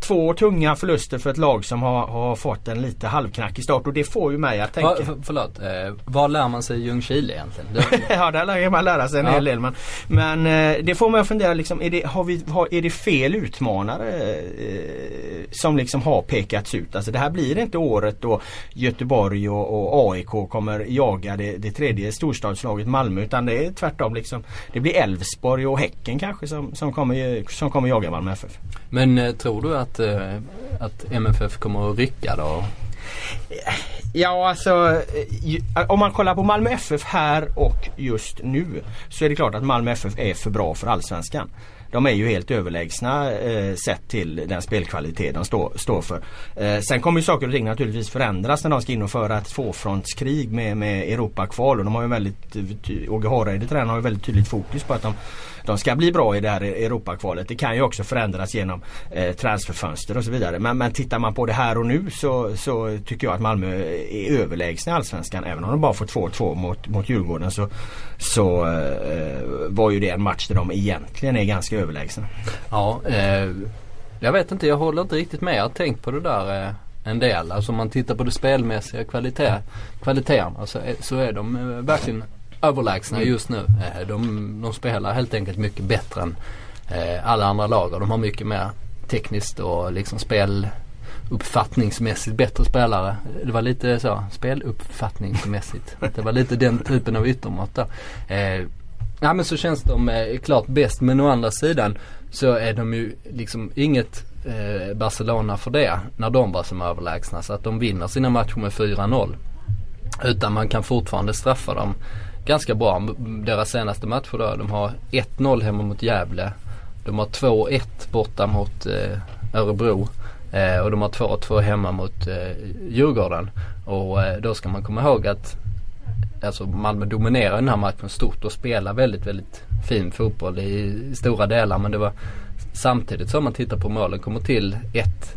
Två tunga förluster för ett lag som har, har fått en lite halvknackig start och det får ju mig att tänka Va, för, förlåt, eh, vad lär man sig i Ljungskile egentligen? Det, ja, där lär man lära sig en Ja. hel del. Men, men eh, det får mig att fundera, liksom, är, det, har vi, har, är det fel utmanare eh, som liksom har pekats ut? Alltså det här blir inte året då Göteborg och, och AIK kommer jaga det, det tredje storstadslaget Malmö utan det är tvärtom. Liksom, det blir Elfsborg och Häcken kanske som, som, kommer, som kommer jaga Malmö FF. men eh, tror du att, eh, att MFF kommer att rycka då? Ja alltså om man kollar på Malmö FF här och just nu så är det klart att Malmö FF är för bra för Allsvenskan. De är ju helt överlägsna eh, sett till den spelkvalitet de står, står för. Eh, sen kommer ju saker och ting naturligtvis förändras när de ska in och föra ett tvåfrontskrig med, med Europakval och de har ju väldigt, eh, Åge Hareide tränaren har ju väldigt tydligt fokus på att de, de ska bli bra i det här Europakvalet. Det kan ju också förändras genom eh, transferfönster och så vidare. Men, men tittar man på det här och nu så, så tycker jag att Malmö är överlägsna i Allsvenskan. Även om de bara får 2-2 mot, mot Djurgården så, så eh, var ju det en match där de egentligen är ganska överlägsna. Ja, eh, jag vet inte, jag håller inte riktigt med. Jag har tänkt på det där eh, en del. Alltså om man tittar på det spelmässiga kvalitet, kvaliteterna så, är- så är de eh, verkligen överlägsna just nu. Eh, de, de spelar helt enkelt mycket bättre än eh, alla andra lag och de har mycket mer tekniskt och liksom spel uppfattningsmässigt bättre spelare. Det var lite så, speluppfattningsmässigt. Det var lite den typen av yttermått där. Eh, Ja men så känns de eh, klart bäst men å andra sidan så är de ju liksom inget eh, Barcelona för det när de var som överlägsna. Så att de vinner sina matcher med 4-0. Utan man kan fortfarande straffa dem ganska bra. Deras senaste matcher då, de har 1-0 hemma mot Gävle. De har 2-1 borta mot eh, Örebro. Eh, och de har 2-2 hemma mot eh, Djurgården. Och eh, då ska man komma ihåg att alltså Malmö dominerar den här matchen stort och spelar väldigt, väldigt fin fotboll i stora delar. Men det var samtidigt som man tittar på målen kommer till ett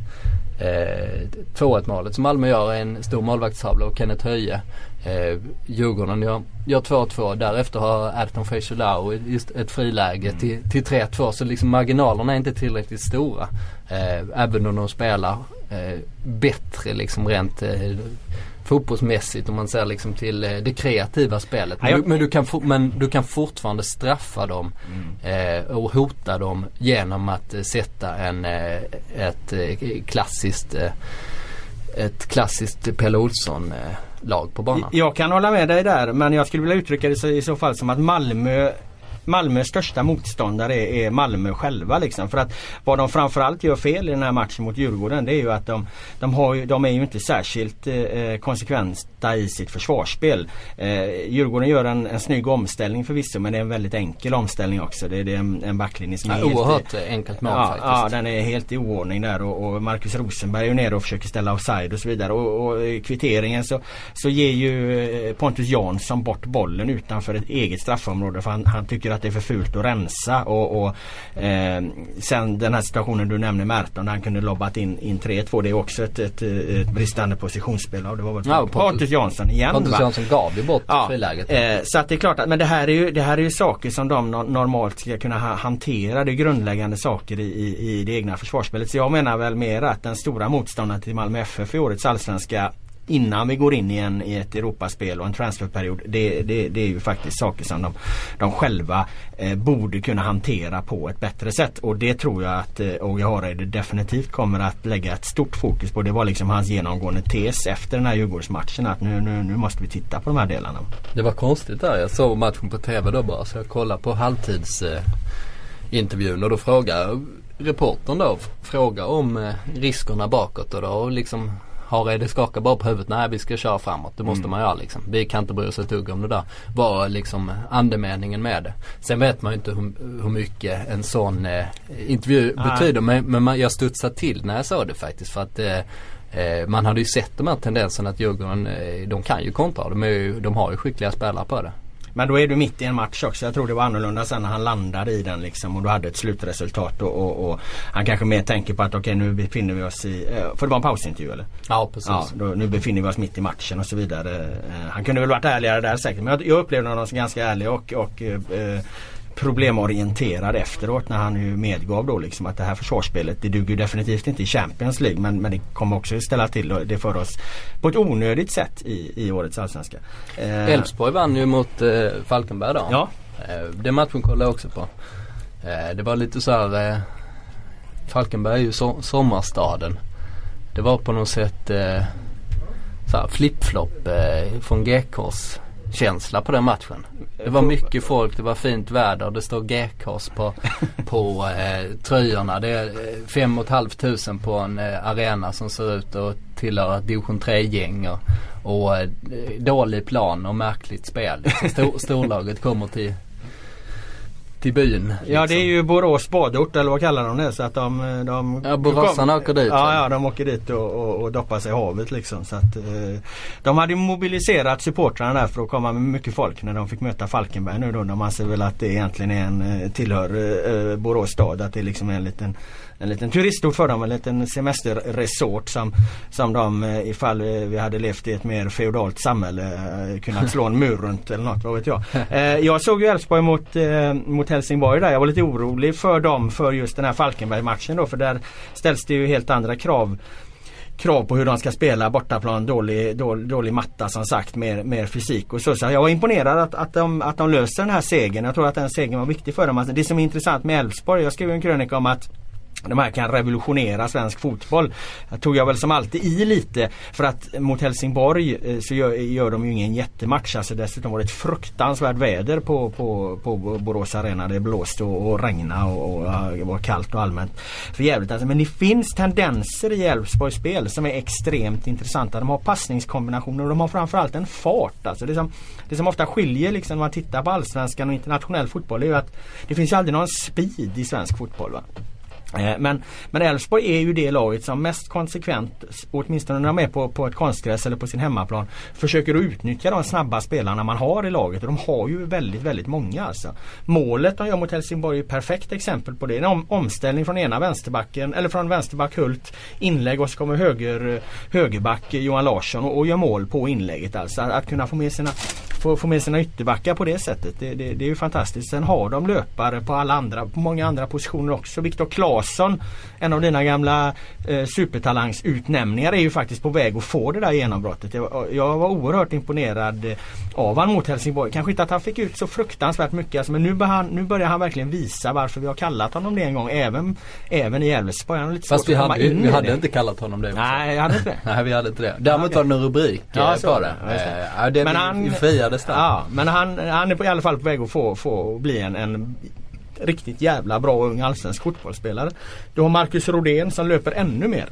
eh, 2-1 målet som Malmö gör är en stor målvaktstavla och Kenneth Höje. Eh, Djurgården gör, gör 2-2. Därefter har Adton Feijolau just ett friläge till, till 3-2. Så liksom marginalerna är inte tillräckligt stora. Eh, även om de spelar eh, bättre liksom rent eh, fotbollsmässigt om man ser liksom till eh, det kreativa spelet. Men, du, men, du, kan for, men du kan fortfarande straffa dem eh, och hota dem genom att eh, sätta en, eh, ett eh, klassiskt eh, ett klassiskt Pelle Olsson lag på banan. Jag kan hålla med dig där men jag skulle vilja uttrycka det i så fall som att Malmö Malmös största motståndare är, är Malmö själva liksom. För att vad de framförallt gör fel i den här matchen mot Djurgården det är ju att de, de, har ju, de är ju inte särskilt eh, konsekventa i sitt försvarsspel. Eh, Djurgården gör en, en snygg omställning förvisso men det är en väldigt enkel omställning också. Det, det är en, en backlinje som Ja, är helt, oerhört enkelt mål ja, faktiskt. ja, den är helt i oordning där och, och Marcus Rosenberg är ju nere och försöker ställa offside och så vidare. Och, och i kvitteringen så, så ger ju eh, Pontus Jansson bort bollen utanför ett eget straffområde för han, han tycker att det är för fult att rensa. Och, och eh, sen den här situationen du nämner Merton där han kunde lobbat in, in 3-2. Det är också ett, ett, ett bristande positionsspel. Och det var väl Ja, Pontus- Jansson igen Pontus? Jansson gav ju bort Ja, friläget. eh, så att det är klart att men det här är ju, det här är ju saker som de no- normalt ska kunna ha, hantera. Det är grundläggande saker i, i, i det egna försvarsspelet. Så jag menar väl mer att den stora motståndaren till Malmö FF i årets allsvenska innan vi går in i, en, i ett Europaspel och en transferperiod. Det, det, det är ju faktiskt saker som de, de själva eh, borde kunna hantera på ett bättre sätt. Och det tror jag att eh, Åge Hareide definitivt kommer att lägga ett stort fokus på. Det var liksom hans genomgående tes efter den här Djurgårdsmatchen att nu, nu, nu måste vi titta på de här delarna. Det var konstigt där. Jag såg matchen på TV då bara så jag kollade på halvtidsintervjun. eh, och då frågade reportern då Fråga om eh, riskerna bakåt och då liksom Hareide skakar bara på huvudet. Nej vi ska köra framåt. Det måste man göra liksom. Vi kan inte bry oss ett dugg om det där. Var liksom andemeningen med det. Sen vet man ju inte hur, hur mycket en sån eh, intervju Nej. betyder. Men, men man, jag studsade till när jag såg det faktiskt. För att eh, eh, man hade ju sett de här tendenserna att Djurgården, eh, de kan ju kontra. De, ju, de har ju skickliga spelare på det. Men då är du mitt i en match också. Jag tror det var annorlunda sen när han landade i den liksom och du hade ett slutresultat och, och, och han kanske mer tänker på att okej nu befinner vi oss i, eh, för det var en pausintervju eller? Ja precis. Ja, då, nu befinner vi oss mitt i matchen och så vidare. Eh, han kunde väl varit ärligare där säkert men jag, jag upplevde honom som ganska ärlig och, och eh, problemorienterad efteråt när han ju medgav då liksom att det här försvarsspelet det duger definitivt inte i Champions League men, men det kommer också ställa till det för oss på ett onödigt sätt i, i årets allsvenska. Eh, Elfsborg vann ju mot eh, Falkenberg då. Ja, Eh, den matchen kollade jag också på. Eh, det var lite så här. Eh, Falkenberg är ju so- sommarstaden. Det var på något sätt eh, flip-flop eh, från GKs känsla på den matchen. Det var mycket folk, det var fint väder, det står GKs på, på eh, tröjorna. Det är eh, fem och ett halvt tusen på en eh, arena som ser ut att tillhöra ett division 3-gäng. Och, och eh, dålig plan och märkligt spel. Liksom. Stor, storlaget kommer till, till byn. Ja det är liksom. ju Borås badort eller vad kallar de det? Så att de, de Ja, boråsarna åker dit, Ja, ja de åker dit och, och, och doppar sig i havet liksom. Så att, eh, de hade mobiliserat supportrarna där för att komma med mycket folk när de fick möta Falkenberg nu då. De anser väl att det egentligen är en, eh, tillhör eh, Borås stad. Att det liksom är en liten en liten turistort för dem, en liten semesterresort som, som de eh, ifall vi hade levt i ett mer feodalt samhälle eh, kunnat slå en mur runt eller något, vad vet jag. Eh, jag såg ju Elfsborg mot, mot Helsingborg där. Jag var lite orolig för dem för just den här Falkenberg-matchen då för där ställs det ju helt andra krav krav på hur de ska spela bortaplan, dålig, dålig, dålig matta som sagt, mer, mer fysik och så. Så jag var imponerad att, att, de, att de löser den här segern. Jag tror att den segern var viktig för dem. Alltså, det som är intressant med Elfsborg, jag skrev en krönika om att de här kan revolutionera svensk fotboll. Jag tog jag väl som alltid i lite för att mot Helsingborg eh, så gör, gör de ju ingen jättematch. Alltså dessutom var det ett fruktansvärt väder på, på, på Borås Arena. Det blåste och, och regnade och, och det var kallt och allmänt för jävligt. Alltså, men det finns tendenser i Elfsborgs spel som är extremt intressanta. De har passningskombinationer och de har framförallt en fart. Alltså det, som, det som ofta skiljer liksom, när man tittar på allsvenskan och internationell fotboll är ju att det finns ju aldrig någon speed i svensk fotboll. Va? Eh, men, men Elfsborg är ju det laget som mest konsekvent, åtminstone när de är på, på ett konstgräs eller på sin hemmaplan, försöker att utnyttja de snabba spelarna man har i laget. Och de har ju väldigt, väldigt många alltså. Målet de gör mot Helsingborg är ett perfekt exempel på det. En om, omställning från ena vänsterbacken, eller från vänsterback Hult, inlägg och så kommer höger, högerback Johan Larsson och, och gör mål på inlägget alltså. Att, att kunna få med sina få, få med sina ytterbackar på det sättet. Det, det, det är ju fantastiskt. Sen har de löpare på alla andra, på många andra positioner också. Viktor Claesson, en av dina gamla eh, supertalangsutnämningar är ju faktiskt på väg att få det där genombrottet. Jag, jag var oerhört imponerad eh, av han mot Helsingborg. Kanske inte att han fick ut så fruktansvärt mycket alltså, men nu, han, nu börjar han verkligen visa varför vi har kallat honom det en gång. Även, även i Elfsborg. Fast vi hade, vi i hade inte kallat honom det också. Nej, jag hade inte det. Nej vi hade inte det. Däremot var det en rubrik Ja, eh, på det. det. Eh, men han- han, friades där. Ja, men han, han är på, i alla fall på väg att få, få bli en, en riktigt jävla bra ung allsvensk fotbollsspelare. Du har Marcus Rodén som löper ännu mer.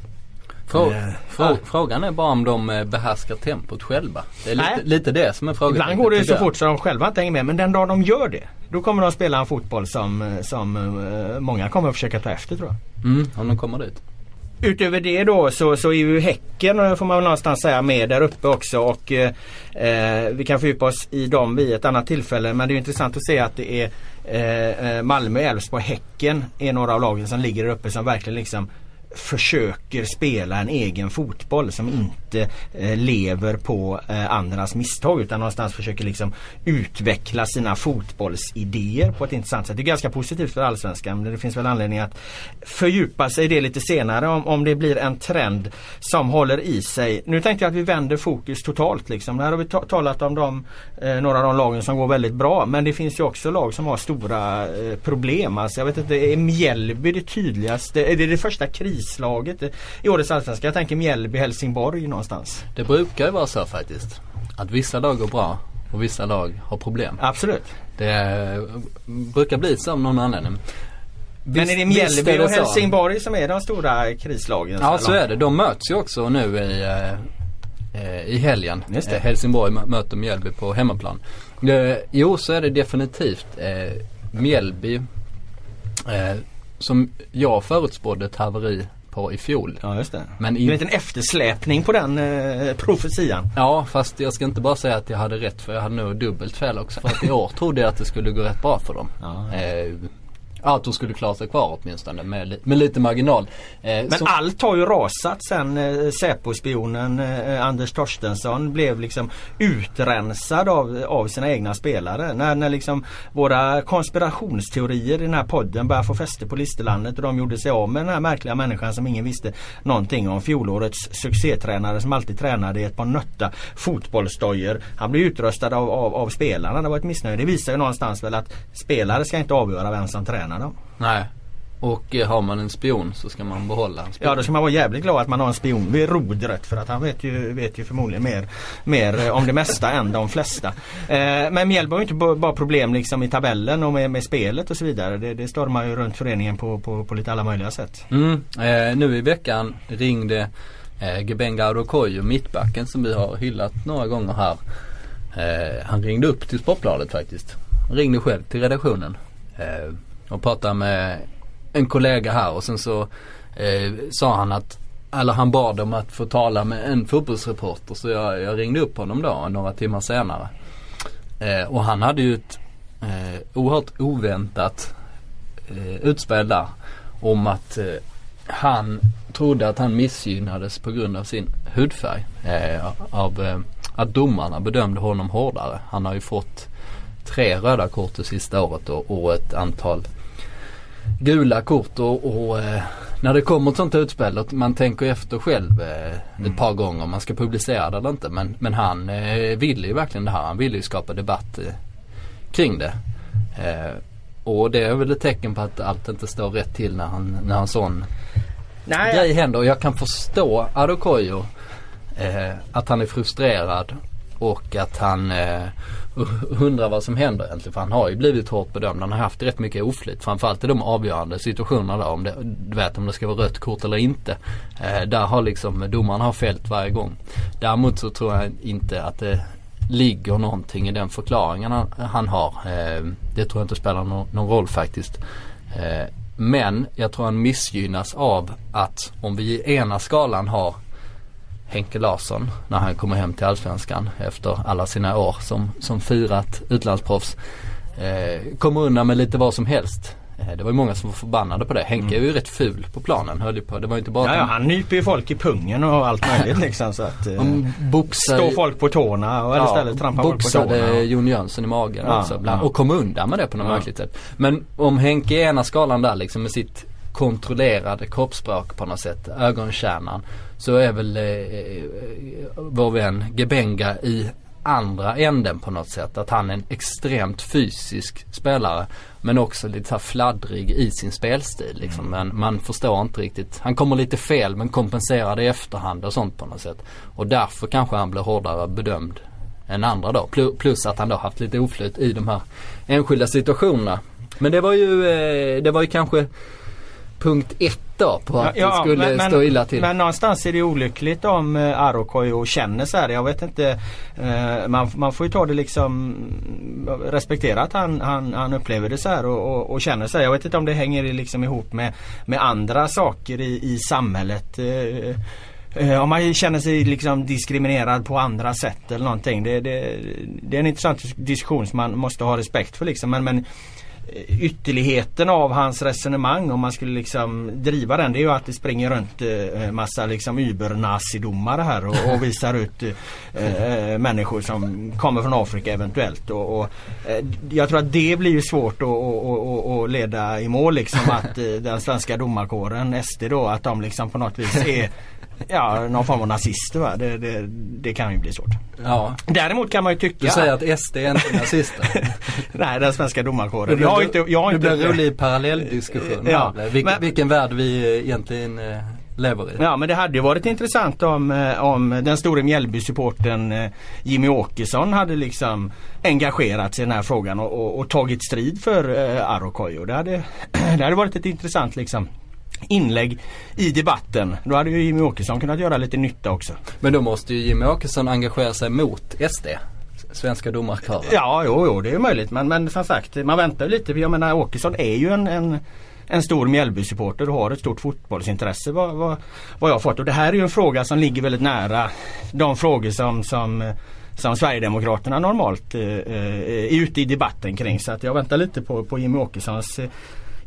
Frå, Eh, frå. Frågan är bara om de eh, behärskar tempot själva. Det är lite, Nej. lite det som är frågan. Ibland går det så fort så de själva inte hänger med. Men den dag de gör det då kommer de spela en fotboll som, som eh, många kommer att försöka ta efter tror jag. Mm, om de kommer dit. Utöver det då så, så är ju Häcken eh, får man väl någonstans säga med där uppe också. Och eh, eh, vi kan fördjupa oss i dem vid ett annat tillfälle. Men det är intressant att se att det är eh, eh, Malmö, Elfsborg, Häcken är några av lagen som ligger där uppe som verkligen liksom försöker spela en egen fotboll som inte eh, lever på eh, andras misstag utan någonstans försöker liksom utveckla sina fotbollsidéer på ett intressant sätt. Det är ganska positivt för Allsvenskan men det finns väl anledning att fördjupa sig i det lite senare om, om det blir en trend som håller i sig. Nu tänkte jag att vi vänder fokus totalt liksom. Här har vi ta- talat om de, eh, några av de lagen som går väldigt bra men det finns ju också lag som har stora eh, problem. Alltså jag vet inte, är Mjällby det tydligaste? Är det det första krislaget i årets Allsvenska? Jag tänker Mjällby, Helsingborg någonstans. Det brukar ju vara så faktiskt. Att vissa lag går bra och vissa lag har problem. Absolut. Det brukar bli så av någon anledning. Men är det Mjällby och Helsingborg som är de stora krislagen? Ja så är det. De möts ju också nu i, eh, i helgen. Eh, Helsingborg mö- möter Mjällby på hemmaplan. Eh, jo så är det definitivt Mjällby som jag förutspådde ett haveri på i fjol. Ja just det. Men En i, liten eftersläpning på den eh, profetian. Ja fast jag ska inte bara säga att jag hade rätt för jag hade nog dubbelt fel också. För att i år trodde jag att det skulle gå rätt bra för dem. Ja. Eh, att de skulle klara sig kvar åtminstone med, med lite marginal. Eh, Men så- allt har ju rasat sen eh, Säpo-spionen eh, Anders Torstensson blev liksom utrensad av, av sina egna spelare. När, när liksom våra konspirationsteorier i den här podden började få fäste på listerlandet och de gjorde sig av med den här märkliga människan som ingen visste någonting om. Fjolårets succétränare som alltid tränade i ett par nötta fotbollsdojor. Han blev utröstad av, av, av spelarna. Det var ett missnöje. Det visar ju någonstans väl att spelare ska inte avgöra vem som tränar dem. Nej. Och eh, har man en spion så ska man behålla en spion. Ja då ska man vara jävligt glad att man har en spion vid rodret för att han vet ju, vet ju förmodligen mer, mer eh, om det mesta än de flesta. Eh, men Mjällby har ju inte ba- bara problem liksom i tabellen och med, med spelet och så vidare. Det, det stormar ju runt föreningen på, på, på lite alla möjliga sätt. Mm, eh, nu i veckan ringde eh, Gebenga Adokoyo, mittbacken som vi har hyllat några gånger här. Eh, han ringde upp till Sportbladet faktiskt. Han ringde själv till redaktionen. Och pratade med en kollega här och sen så eh, sa han att eller han bad om att få tala med en fotbollsreporter så jag, jag ringde upp honom då några timmar senare. Eh, och han hade ju ett eh, oerhört oväntat eh, utspel där. Om att eh, han trodde att han missgynnades på grund av sin hudfärg. Eh, av eh, att domarna bedömde honom hårdare. Han har ju fått tre röda kort det sista året och, och ett antal gula kort och, och eh, när det kommer ett sånt utspel och man tänker efter själv eh, ett par gånger om man ska publicera det eller inte. Men, men han eh, ville ju verkligen det här. Han ville ju skapa debatt eh, kring det. Eh, och det är väl ett tecken på att allt inte står rätt till när han, när en sån grej händer. Och jag kan förstå Adokoyo. Eh, att han är frustrerad och att han undrar vad som händer egentligen. För han har ju blivit hårt bedömd. Han har haft rätt mycket oflyt. Framförallt i de avgörande situationerna där. Om det, du vet om det ska vara rött kort eller inte. Eh, där har liksom domaren har fällt varje gång. Däremot så tror jag inte att det ligger någonting i den förklaringen han, han har. Eh, det tror jag inte spelar någon, någon roll faktiskt. Eh, men jag tror han missgynnas av att om vi i ena skalan har Henke Larsson när han kommer hem till Allsvenskan efter alla sina år som, som firat utlandsproffs. Eh, kommer undan med lite vad som helst Eh, Det var ju många som var förbannade på det. Henke är ju rätt ful på planen höll på. Det var inte bara Mm. Ja, ja, han nyper ju folk i pungen och allt möjligt liksom så att eh, boxade Står folk på tårna och eller istället trampar folk på tårna. boxade Jon Jönsson i magen Ja, också ibland, ja. och kom undan med det på något Ja. märkligt sätt. Men om Henke är ena skalan där liksom med sitt kontrollerade kroppsspråk på något sätt, ögonkärnan. Så är väl eh, eh, vår vän Gebenga i andra änden på något sätt. Att han är en extremt fysisk spelare. Men också lite så fladdrig i sin spelstil liksom. Men man förstår inte riktigt. Han kommer lite fel men kompenserar det i efterhand och sånt på något sätt. Och därför kanske han blir hårdare bedömd än andra då. Plu- Plus att han då haft lite oflyt i de här enskilda situationerna. Men det var ju, eh, det var ju kanske punkt ett då på att det skulle stå illa till. Men någonstans är det olyckligt om eh, Arokoyo känner så här. Jag vet inte. Eh, man, man får ju ta det liksom respektera att han, han, han upplever det så här och, och, och känner så här. Jag vet inte om det hänger liksom ihop med, med andra saker i, i samhället. Eh, eh, om man känner sig liksom diskriminerad på andra sätt eller någonting. Det, det, det är en intressant diskussion som man måste ha respekt för liksom. Men, men Eh, ytterligheten av hans resonemang om man skulle liksom driva den det är ju att det springer runt eh, massa liksom übernazidomare här och, och visar ut eh, eh, människor som kommer från Afrika eventuellt. Och, och, eh, jag tror att det blir ju svårt att, leda i mål liksom att eh, den svenska domarkåren, SD då, att de liksom på något vis är Ja, någon form av nazister va. Det, det, det kan ju bli svårt. Ja. Däremot kan man ju tycka Du säger att SD är inte nazister. Nej, den svenska domarkåren. Det blir, Jag har inte, jag har det inte blir en rolig parallelldiskussion. Ja, Vil, men- vilken värld vi egentligen eh, lever i. Ja men det hade ju varit intressant om, eh, om den store Mjällby-supporten eh, Jimmy Åkesson hade liksom engagerat sig i den här frågan och, och, och tagit strid för eh, Arokoyo. Det hade, det hade varit ett intressant liksom inlägg i debatten. Då hade ju Jimmy Åkesson kunnat göra lite nytta också. Men då måste ju Jimmy Åkesson engagera sig mot SD. Svenska domarkören. Ja, jo, jo det är möjligt men, men som sagt man väntar lite. Jag menar Åkesson är ju en, en en stor Mjällby-supporter och har ett stort fotbollsintresse vad, vad, vad jag har fått. Och det här är ju en fråga som ligger väldigt nära de frågor som, som, som Sverigedemokraterna normalt eh, eh, är ute i debatten kring. Så att jag väntar lite på, på Jimmy Åkessons eh,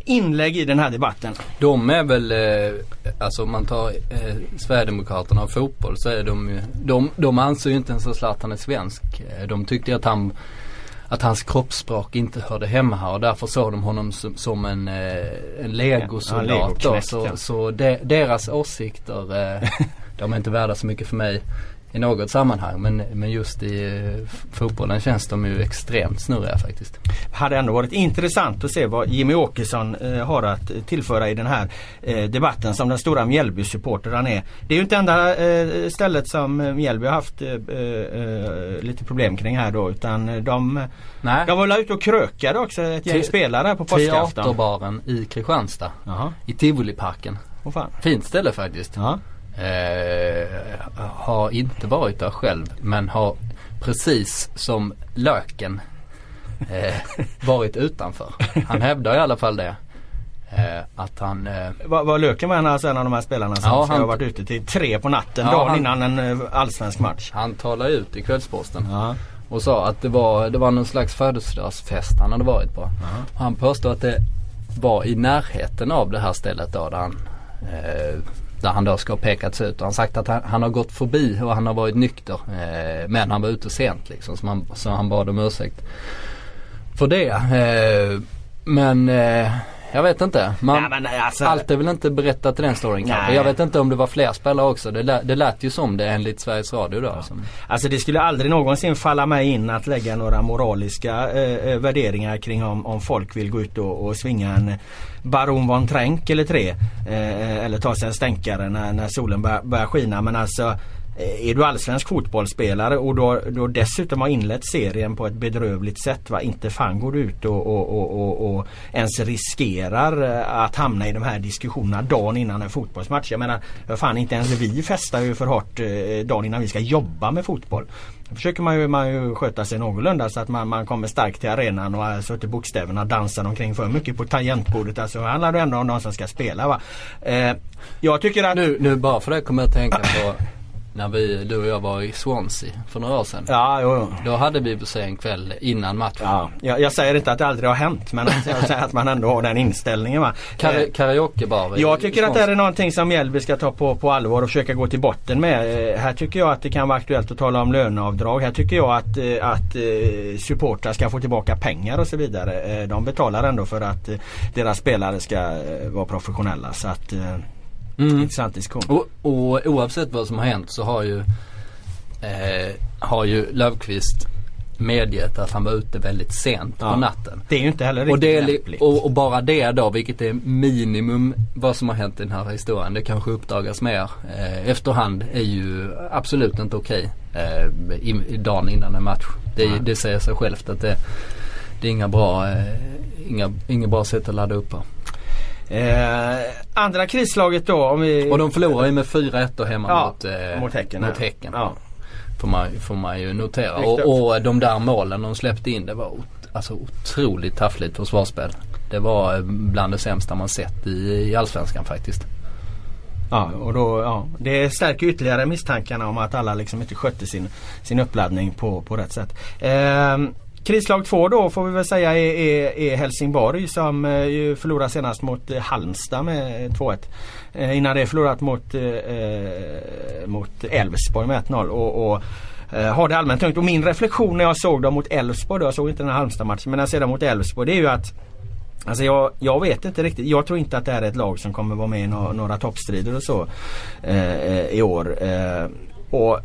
inlägg i den här debatten. De är väl, eh, alltså om man tar eh, Sverigedemokraterna och fotboll så är de ju, de, de anser ju inte ens att Zlatan är svensk. Eh, De tyckte att han att hans kroppsspråk inte hörde hemma här och därför såg de honom som, som en, eh, en legosoldat. Ja, så så de, deras åsikter, de är inte värda så mycket för mig i något sammanhang. Men, men just i eh, fotbollen känns de ju extremt snurriga faktiskt. hade ändå varit intressant att se vad Jimmy Åkesson eh, har att tillföra i den här eh, debatten som den stora Mjällby-supporter han är. Det är ju inte enda eh, stället som eh, Mjällby har haft eh, eh, lite problem kring här då utan eh, de, Nej. de var väl ute och krökade också ett gäng Te- spelare på påskafton. Teaterbaren i Kristianstad. Jaha, I Tivoliparken. fan. Fint ställe faktiskt. Ja. Eh, har inte varit där själv men har precis som Löken eh, varit utanför. Han hävdar i alla fall det. Eh, att han eh, Var, var Löken var en, alltså en av de här spelarna som Ja, ska han- ha varit ute till tre på natten Ja, dagen han- innan en eh, allsvensk match. han talade ut i Kvällsposten Ja. och sa att det var, det var någon slags födelsedagsfest han hade varit på. Han påstod att det var i närheten av det här stället då där han eh, där han då ska ha pekats ut och han sagt att han, han har gått förbi och han har varit nykter. Eh, men han var ute sent liksom så, man, så han bad om ursäkt för det. Eh, men eh, jag vet inte. Man, Ja, men, alltså, allt är väl inte berättat i den storyn kanske. Nej. Jag vet inte om det var fler spelare också. Det, lät, det lät ju som det enligt Sveriges Radio då. Som, Alltså det skulle aldrig någonsin falla mig in att lägga några moraliska eh, eh, värderingar kring om, om folk vill gå ut och, och svinga en Baron von Tränk eller tre. Eh, eller ta sig en stänkare när, när solen bör, börjar skina. Men alltså eh, är du allsvensk fotbollsspelare och då, då dessutom har inlett serien på ett bedrövligt sätt. Va? Inte fan går du ut och, och, och, och, ens riskerar eh, att hamna i de här diskussionerna dagen innan en fotbollsmatch. Jag menar, fan inte ens vi festar ju för hårt eh, dagen innan vi ska jobba med fotboll. Då försöker man ju, man ju sköta sig någorlunda så att man, man kommer starkt till arenan och eh, så att bokstäverna dansar omkring för mycket på tangentbordet. Alltså handlar det ändå om någon som ska spela va. Eh, jag tycker att... nu, nu bara för det kommer jag att tänka på när vi, du och jag var i Swansea för några år sedan. Ja, jo, jo. Då hade vi på sig en kväll innan matchen. Ja, jag, jag säger inte att det aldrig har hänt men jag säger att man ändå har den inställningen. Va? Eh, karaokebar Jag tycker att det här är någonting som Mjällby ska ta på, på allvar och försöka gå till botten med. Eh, Här tycker jag att det kan vara aktuellt att tala om löneavdrag. Här tycker jag att, eh, att eh, supportrar ska få tillbaka pengar och så vidare. De betalar ändå för att deras spelare ska vara professionella. Så att, Mm. intressant diskussion. Och, och oavsett vad som har hänt så har ju, eh, har ju Löfqvist medgett att han var ute väldigt sent Ja. på natten. Det är ju inte heller riktigt Och, det är, li- lämpligt. och, och bara det då, vilket är minimum vad som har hänt i den här historien. Det kanske uppdagas mer eh, efterhand är ju absolut inte okej eh, i, i dagen innan en match. Det, Nej. det säger sig självt att det, det är inga bra, eh, inga, inga bra sätt att ladda upp på. Eh, andra krislaget då om vi... Och de förlorar ju med 4-1 då hemma ja, mot, eh, mot Häcken. mot häcken. Ja. Får, man, får man ju notera. Och, och de där målen de släppte in det var ot- alltså otroligt taffligt försvarsspel. Det var eh, bland det sämsta man sett i, i Allsvenskan faktiskt. Ja, och då, ja, det stärker ytterligare misstankarna om att alla liksom inte skötte sin, sin uppladdning på, på rätt sätt. Eh, krislag två då får vi väl säga är, är, är Helsingborg som eh, ju förlorade senast mot eh, Halmstad med eh, 2-1. Eh, innan det förlorat mot, eh, eh mot Elfsborg med 1-0. Och, och eh, har det allmänt tungt. Och min reflektion när jag såg dem mot Elfsborg, jag såg inte den här Halmstad-matchen, men när jag ser dem mot Elfsborg det är ju att Alltså jag, jag vet inte riktigt. Jag tror inte att det här är ett lag som kommer vara med i några, några toppstrider och så eh, eh, i år. Eh, och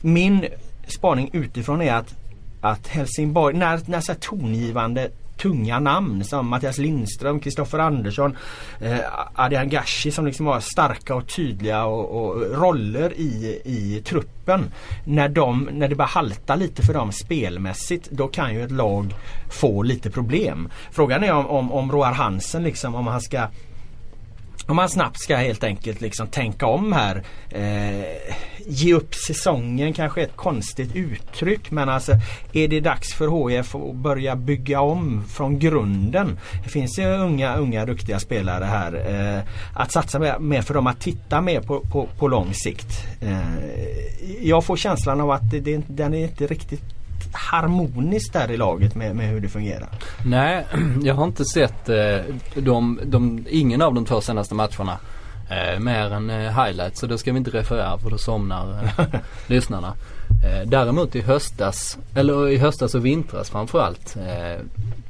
min spaning utifrån är att, att Helsingborg, när, när så här tongivande tunga namn som Mattias Lindström, Kristoffer Andersson, eh, Adrian Gashi som liksom har starka och tydliga och, och roller i, i truppen. När, de, när det börjar halta lite för dem spelmässigt då kan ju ett lag få lite problem. Frågan är om, om, om Roar Hansen liksom om han ska om man snabbt ska helt enkelt liksom tänka om här. Eh, ge upp säsongen kanske är ett konstigt uttryck men alltså är det dags för HIF att börja bygga om från grunden? Det finns ju unga, unga duktiga spelare här. Eh, att satsa mer, mer för dem att titta mer på, på, på lång sikt. Eh, jag får känslan av att det, det, den är inte riktigt harmoniskt där i laget med, med hur det fungerar. Nej, jag har inte sett eh, de, de, ingen av de två senaste matcherna. Eh, mer än eh, highlights så det ska vi inte referera för då somnar eh, lyssnarna. Eh, däremot i höstas, eller i höstas och vintras framförallt. Eh,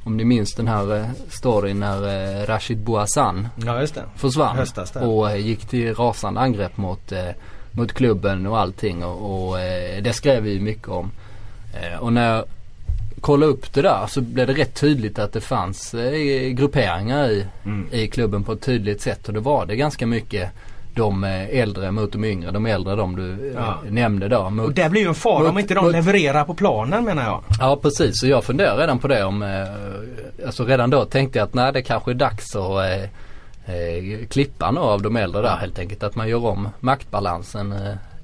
om ni minns den här eh, storyn när eh, Rashid Bouassan Ja försvann Höstas och eh, gick till rasande angrepp mot, eh, mot klubben och allting och, och eh, det skrev vi mycket om. Eh, och när jag kollade upp det där så blev det rätt tydligt att det fanns eh, grupperingar i, Mm. i klubben på ett tydligt sätt och det var det ganska mycket de eh, äldre mot de yngre. De äldre de du Ja. nämnde då. Mot, Och det blir ju en fara om inte de mot- levererar på planen menar jag. Ja precis så jag funderar redan på det om, alltså redan då tänkte jag att nej det kanske är dags att eh, klippa några av de äldre där helt enkelt. Att man gör om maktbalansen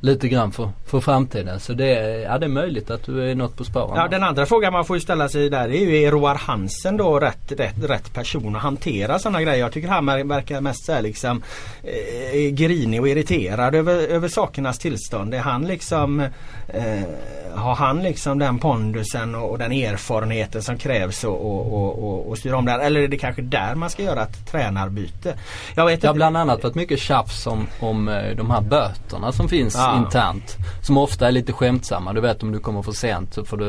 lite grann för, för framtiden. Så det, är- ja, det är möjligt att du är något på spåren. Ja, den andra frågan man får ställa sig där är ju är Roar Hansen då rätt, rätt, rätt person att hantera sådana grejer? Jag tycker han ver- verkar mest så här liksom eh, grinig och irriterad över, över sakernas tillstånd. Är han liksom eh, Har han liksom den pondusen och, och den erfarenheten som krävs och, och, och, och, styra om där? Eller är det kanske där man ska göra ett tränarbyte? Jag vet Det har bland annat varit mycket tjafs om, om eh, de här böterna som finns Ja. Ah. internt. Som ofta är lite skämtsamma. Du vet om du kommer för sent så får du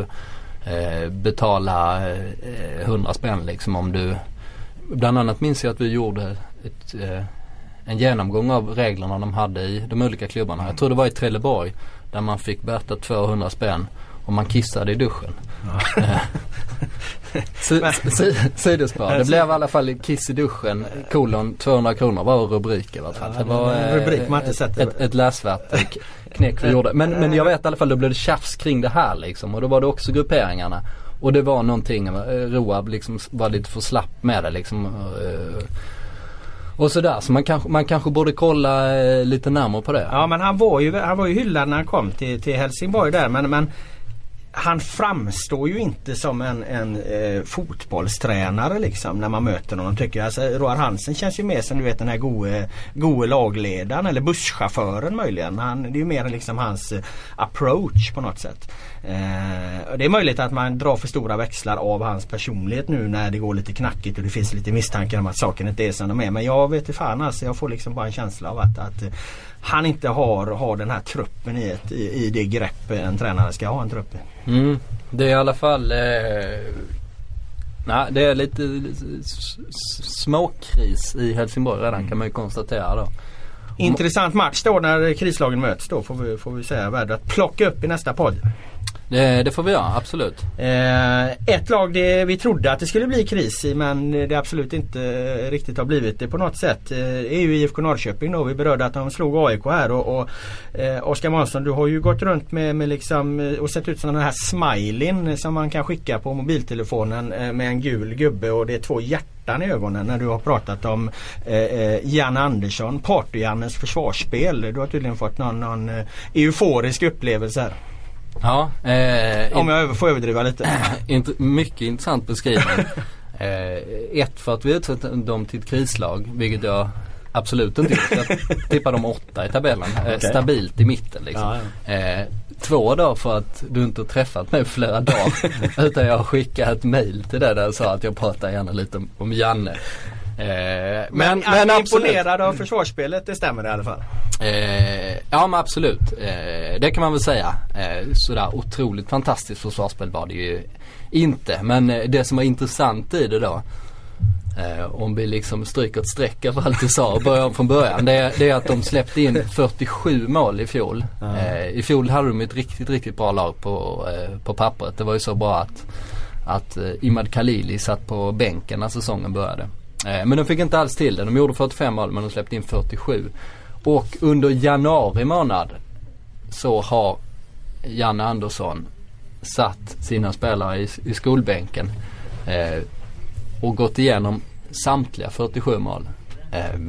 eh, betala eh, 100 spänn liksom om du Bland annat minns jag att vi gjorde ett, eh, en genomgång av reglerna de hade i de olika klubbarna. Jag tror det var i Trelleborg där man fick böta 200 spänn om man kissade i duschen. Si- Sidospår. Det blev i alla fall kiss i duschen kolon 200 kronor var rubrik i alla fall. Ja, Det var en rubrik man inte ett, sett. ett, ett läsvärt knäck vi gjorde. Men, men jag vet i alla fall då blev det tjafs kring det här liksom. Och då var det också grupperingarna. Och det var någonting, eh, Roab liksom var lite för slapp med det liksom. eh, Och sådär. Så man kanske, man kanske borde kolla eh, lite närmare på det. Ja men han var ju, han var ju hyllad när han kom till, till Helsingborg där men, men han framstår ju inte som en, en eh, fotbollstränare liksom när man möter honom tycker jag. Alltså, Roar Hansen känns ju mer som du vet den här gode, gode lagledaren eller busschauffören möjligen. Han, det är ju mer liksom hans eh, approach på något sätt. Eh, det är möjligt att man drar för stora växlar av hans personlighet nu när det går lite knackigt och det finns lite misstankar om att saken inte är som de är. Men jag vet inte fan alltså. Jag får liksom bara en känsla av att, att eh, han inte har, har den här truppen i, ett, i, i det grepp en tränare ska ha en trupp i. Mm. Det är i alla fall eh, nej, det är lite småkris i Helsingborg redan kan man ju konstatera då. Intressant match då när krislagen möts då får vi, får vi säga. Värd att plocka upp i nästa podd. Det, det får vi göra, absolut. Eh, ett lag det vi trodde att det skulle bli kris i men det absolut inte riktigt har blivit det på något sätt. Eh, är ju IFK Norrköping då. Vi berörde att de slog AIK här och, och eh, Oskar Månsson du har ju gått runt med, med liksom eh, och sett ut som den här smileyn som man kan skicka på mobiltelefonen eh, med en gul gubbe och det är två hjärtan i ögonen när du har pratat om eh, eh Jan Janne Andersson, Party-Jannes försvarsspel. Du har tydligen fått någon, någon eh, euforisk upplevelse här. Ja, eh, Om jag får överdriva lite. Mycket intressant beskrivning. eh, ett för att vi utsett dem till ett krislag, vilket jag absolut inte gjort. Jag tippar dem åtta i tabellen. Eh. Stabilt i mitten liksom. Ja, Eh, två då för att du inte har träffat mig flera dagar. utan jag har skickat ett mail till dig där jag sa att jag pratar gärna lite om, om Janne. Eh, men, Men, men, att imponerad av försvarsspelet det stämmer i alla fall. Eh, ja men absolut. Eh, det kan man väl säga. Eh, sådär otroligt fantastiskt försvarsspel var det ju inte. Men eh, det som var intressant i det då. Eh, om vi liksom stryker ett streck över allt du sa och börjar från början. Det, är- det är att de släppte in 47 mål i fjol. I fjol hade de ett riktigt, riktigt bra lag på, på pappret. Det var ju så bra att, att Imad Khalili satt på bänken när säsongen började. Eh, men de fick inte alls till det. De gjorde 45 mål men de släppte in 47. Och under januari månad så har Janne Andersson satt sina spelare i, i skolbänken eh, och gått igenom samtliga 47 mål. Eh,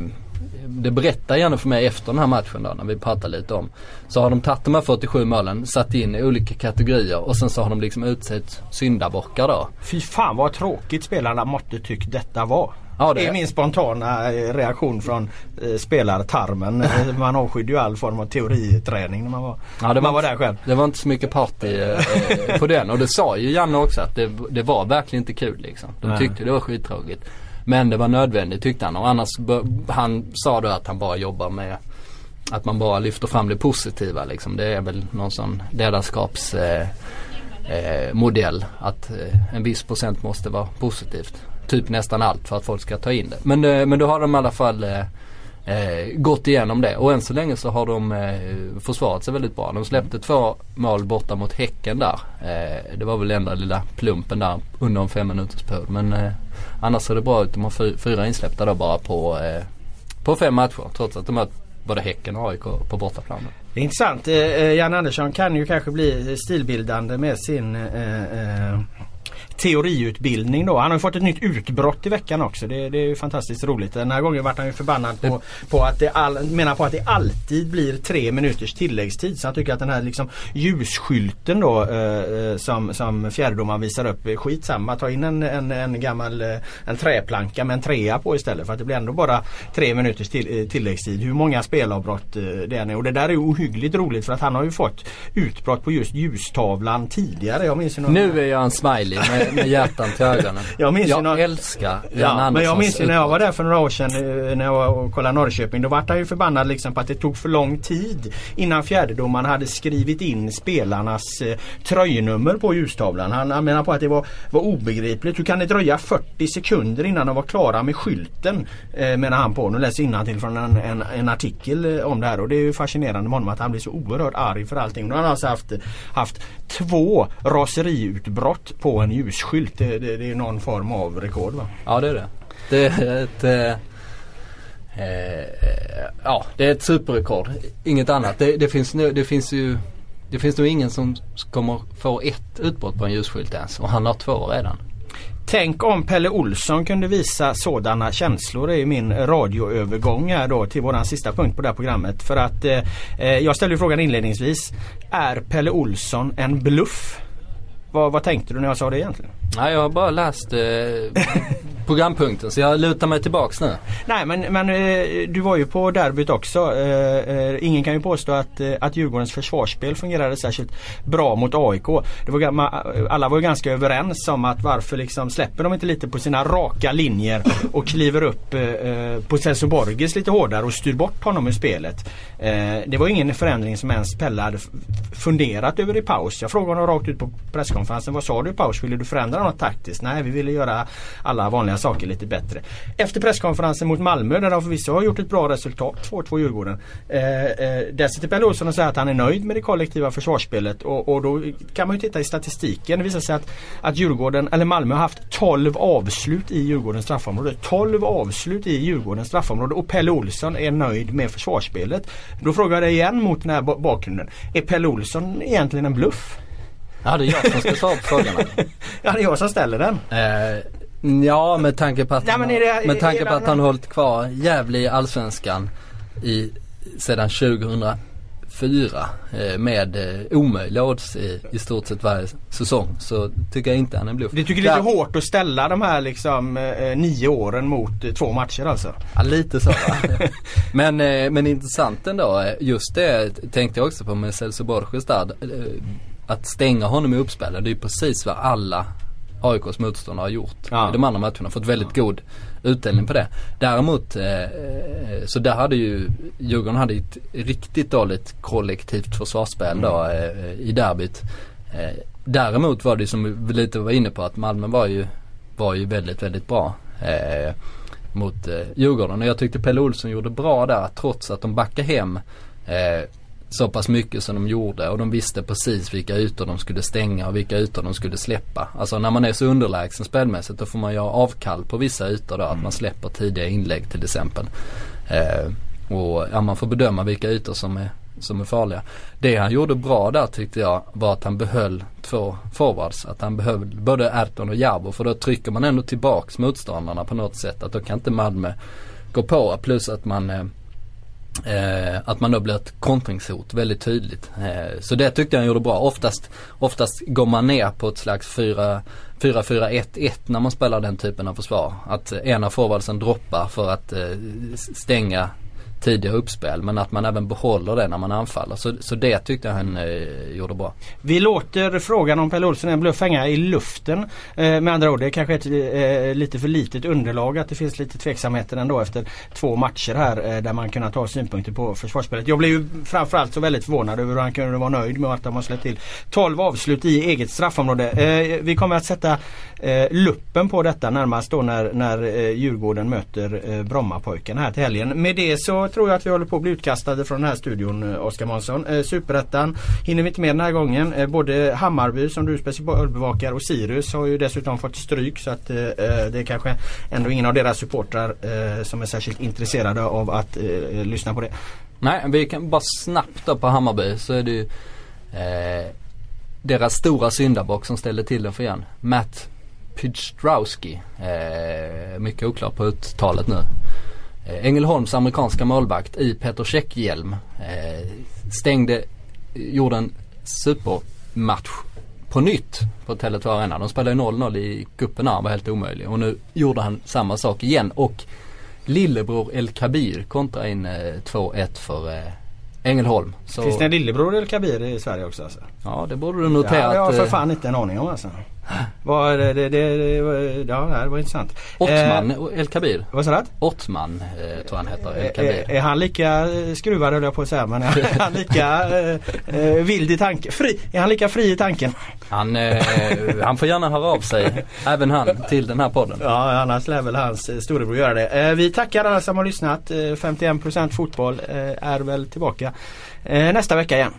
det berättar Janne för mig efter den här matchen då när vi pratade lite om. Så har de tagit de här 47 målen, satt in i olika kategorier och sen så har de liksom utsett syndabockar då. Fy fan vad tråkigt spelarna måtte tyckt detta var. Ja, det är min spontana eh, reaktion från eh, spelartarmen. Eh, man avskydde ju all form av teoriträning när man var, Ja, det man var där själv. Det var inte så mycket party eh, på den och det sa ju Janne också att det, det var verkligen inte kul liksom. De Nej. tyckte det var skittråkigt. Men det var nödvändigt tyckte han och annars han sa då att han bara jobbar med att man bara lyfter fram det positiva liksom. Det är väl någon sån ledarskaps eh, eh, modell att eh, en viss procent måste vara positivt. Typ nästan allt för att folk ska ta in det. Men, eh, men då har de i alla fall eh, eh, gått igenom det och än så länge så har de eh, försvarat sig väldigt bra. De släppte två mål borta mot Häcken där. Eh, det var väl enda lilla plumpen där under en fem minuters period. Men eh, annars ser det bra ut. De har fyra insläppta då bara på, eh, på fem matcher. Trots att de har både Häcken och AIK på bortaplan. Det är intressant. Eh, eh, Jan Andersson kan ju kanske bli stilbildande med sin eh, eh, teoriutbildning då. Han har ju fått ett nytt utbrott i veckan också. Det, det är ju fantastiskt roligt. Den här gången vart han ju förbannad på, på att det all, menar på att det alltid blir tre minuters tilläggstid. Så han tycker att den här liksom ljusskylten då eh, eh som, som fjärdedomaren visar upp, är skitsamma. Ta in en, en, en gammal eh, en träplanka med en trea på istället. För att det blir ändå bara tre minuters till, eh, tilläggstid. Hur många spelavbrott det än är. Och det där är ju ohyggligt roligt för att han har ju fått utbrott på just ljustavlan tidigare. Jag minns ju någon... Nu är jag en smiley med, med hjärtan till ögonen. Jag minns jag någon- älskar Jan Ja, men jag minns ju när jag var där för några år sedan eh, när jag kollade Norrköping. Då var han ju förbannad liksom på att det tog för lång tid innan fjärdedomaren hade skrivit in spelarnas eh, tröjnummer på ljustavlan. Han, han menar på att det var, var obegripligt. Hur kan det dröja 40 sekunder innan de var klara med skylten? Eh, menar han på. Nu läser jag till från en, en, en artikel eh, om det här och det är ju fascinerande med honom att han blir så oerhört arg för allting. Nu har han alltså haft, haft två raseriutbrott på en ljusskylt. Det, det, det är någon form av rekord va? Ja det är det. Det är ett eh, eh, Ja det är ett superrekord. Inget annat. Det, det, finns, nu, det finns ju Det finns nog ingen som kommer få ett utbrott på en ljusskylt ens och han har två redan. Tänk om Pelle Olsson kunde visa sådana känslor. Det är min radioövergång här då till våran sista punkt på det här programmet. För att eh, eh, jag ställde ju frågan inledningsvis. Är Pelle Olsson en bluff? vad, vad tänkte du när jag sa det egentligen? Nej jag har bara läst eh, programpunkten så jag lutar mig tillbaks nu. Nej men, men eh, du var ju på derbyt också. Eh, eh, ingen kan ju påstå att, eh, att Djurgårdens försvarsspel fungerade särskilt bra mot AIK. Det var, ga- ma- alla var ju ganska överens om att varför liksom släpper de inte lite på sina raka linjer och kliver upp eh, på Celso Borges lite hårdare och styr bort honom ur spelet. Det var ingen förändring som ens Pelle hade funderat över i paus. Jag frågade honom rakt ut på presskonferensen. Vad sa du i paus? Ville du förändra något taktiskt? Nej, vi ville göra alla vanliga saker lite bättre. Efter presskonferensen mot Malmö där de förvisso har gjort ett bra resultat, 2-2 Djurgården. Eh, eh, där sitter Pelle Olsson och säger att han är nöjd med det kollektiva försvarsspelet och, och då kan man ju titta i statistiken. Det visar sig att, att Djurgården, eller Malmö har haft 12 avslut i Djurgårdens straffområde. 12 avslut i Djurgårdens straffområde och Pelle Olsson är nöjd med försvarsspelet. Då frågar jag dig igen mot den här bakgrunden. Är Pelle Olsson egentligen en bluff? Ja det är jag som ska svara på frågorna. Ja, det är jag som ställer den. Eh, ja med tanke på att, Nej, han, det- med tanke på att han har hållit kvar Gävle i Allsvenskan i, sedan 2004 eh, med eh, omöjliga odds i, i stort sett varje säsong så tycker jag inte han är en bluff. Du tycker det är lite hårt att ställa de här liksom eh, nio åren mot eh, två matcher alltså? Ja, lite så men, eh, men intressant ändå. eh, Just det tänkte jag också på med Celso Borges där. Att stänga honom i uppspelen. Det är ju precis vad alla AIKs motståndare har gjort Ja. i de andra matcherna. Fått väldigt god utdelning på det. Däremot eh, eh, så där hade ju Djurgården hade ett riktigt dåligt kollektivt försvarsspel då eh, i derbyt. Eh, däremot var det som vi lite var inne på att Malmö var ju, var ju väldigt, väldigt bra. Eh, mot eh, Djurgården och jag tyckte Pelle Olsson gjorde bra där trots att de backade hem eh, så pass mycket som de gjorde och de visste precis vilka ytor de skulle stänga och vilka ytor de skulle släppa. Alltså när man är så underlägsen spelmässigt då får man göra avkall på vissa ytor då. Att man släpper tidiga inlägg till exempel. Eh, och ja, man får bedöma vilka ytor som är, som är farliga. Det han gjorde bra där tyckte jag var att han behöll två forwards. Att han behöll både Erton och Jabo för då trycker man ändå tillbaks motståndarna på något sätt. Att då kan inte Malmö gå på. Plus att man eh, Eh, att man då blir ett kontringshot väldigt tydligt. Eh, så det tyckte jag han gjorde bra. Oftast, oftast går man ner på ett slags 4-4-1-1 när man spelar den typen av försvar. Att ena forwardsen droppar för att eh, stänga tidiga uppspel men att man även behåller det när man anfaller. Så, så det tyckte jag han eh, gjorde bra. Vi låter frågan om Pelle Olsson är en bluff hänga i luften. Eh, med andra ord, det är kanske ett eh, lite för litet underlag att det finns lite tveksamheter ändå efter två matcher här eh, där man kunnat ha synpunkter på försvarsspelet. Jag blev ju framförallt så väldigt förvånad över hur han kunde vara nöjd med att de har släppt till 12 avslut i eget straffområde. Eh, vi kommer att sätta eh, luppen på detta närmast då när, när eh, Djurgården möter eh, Brommapojkarna här till helgen. Med det så tror jag att vi håller på att bli utkastade från den här studion eh, Oskar Månsson. Eh, Superettan hinner vi inte med den här gången. Eh, både Hammarby som du specialbevakar och Sirius har ju dessutom fått stryk så att eh, eh det är kanske ändå ingen av deras supportrar eh, som är särskilt intresserade av att eh, eh, lyssna på det. Nej, vi kan bara snabbt då på Hammarby så är det ju eh, deras stora syndabock som ställde till det för igen. Matt Pydstrowski. Eh, mycket oklart på uttalet nu. Eh, Ängelholms amerikanska målvakt i Petr Cech-hjälm eh, stängde, gjorde en supermatch på nytt på Tele2 Arena. De spelade ju 0-0 i cupen här, var helt omöjlig. Och nu gjorde han samma sak igen och lillebror El Kabir kontra in eh, 2-1 för eh, Ängelholm. Så, Finns det en lillebror El Kabir i Sverige också? Alltså? Ja det borde du Ja, notera. det har jag för eh, fan inte en aning om alltså. Vad, det, det, det, var- ja, det var intressant. Ottman Eh, El Kabir. vad sa du? Ottman eh, tror han heter. El Är, Kabir. är han lika eh, skruvad höll jag på att säga men är han lika eh, eh, vild i tanken? Fri, är han lika fri i tanken? Han, eh, han får gärna höra av sig, även han, till den här podden. Ja annars lär väl hans eh, storebror göra det. Eh, vi tackar alla som har lyssnat. Eh, 51% fotboll eh, är väl tillbaka eh, nästa vecka igen.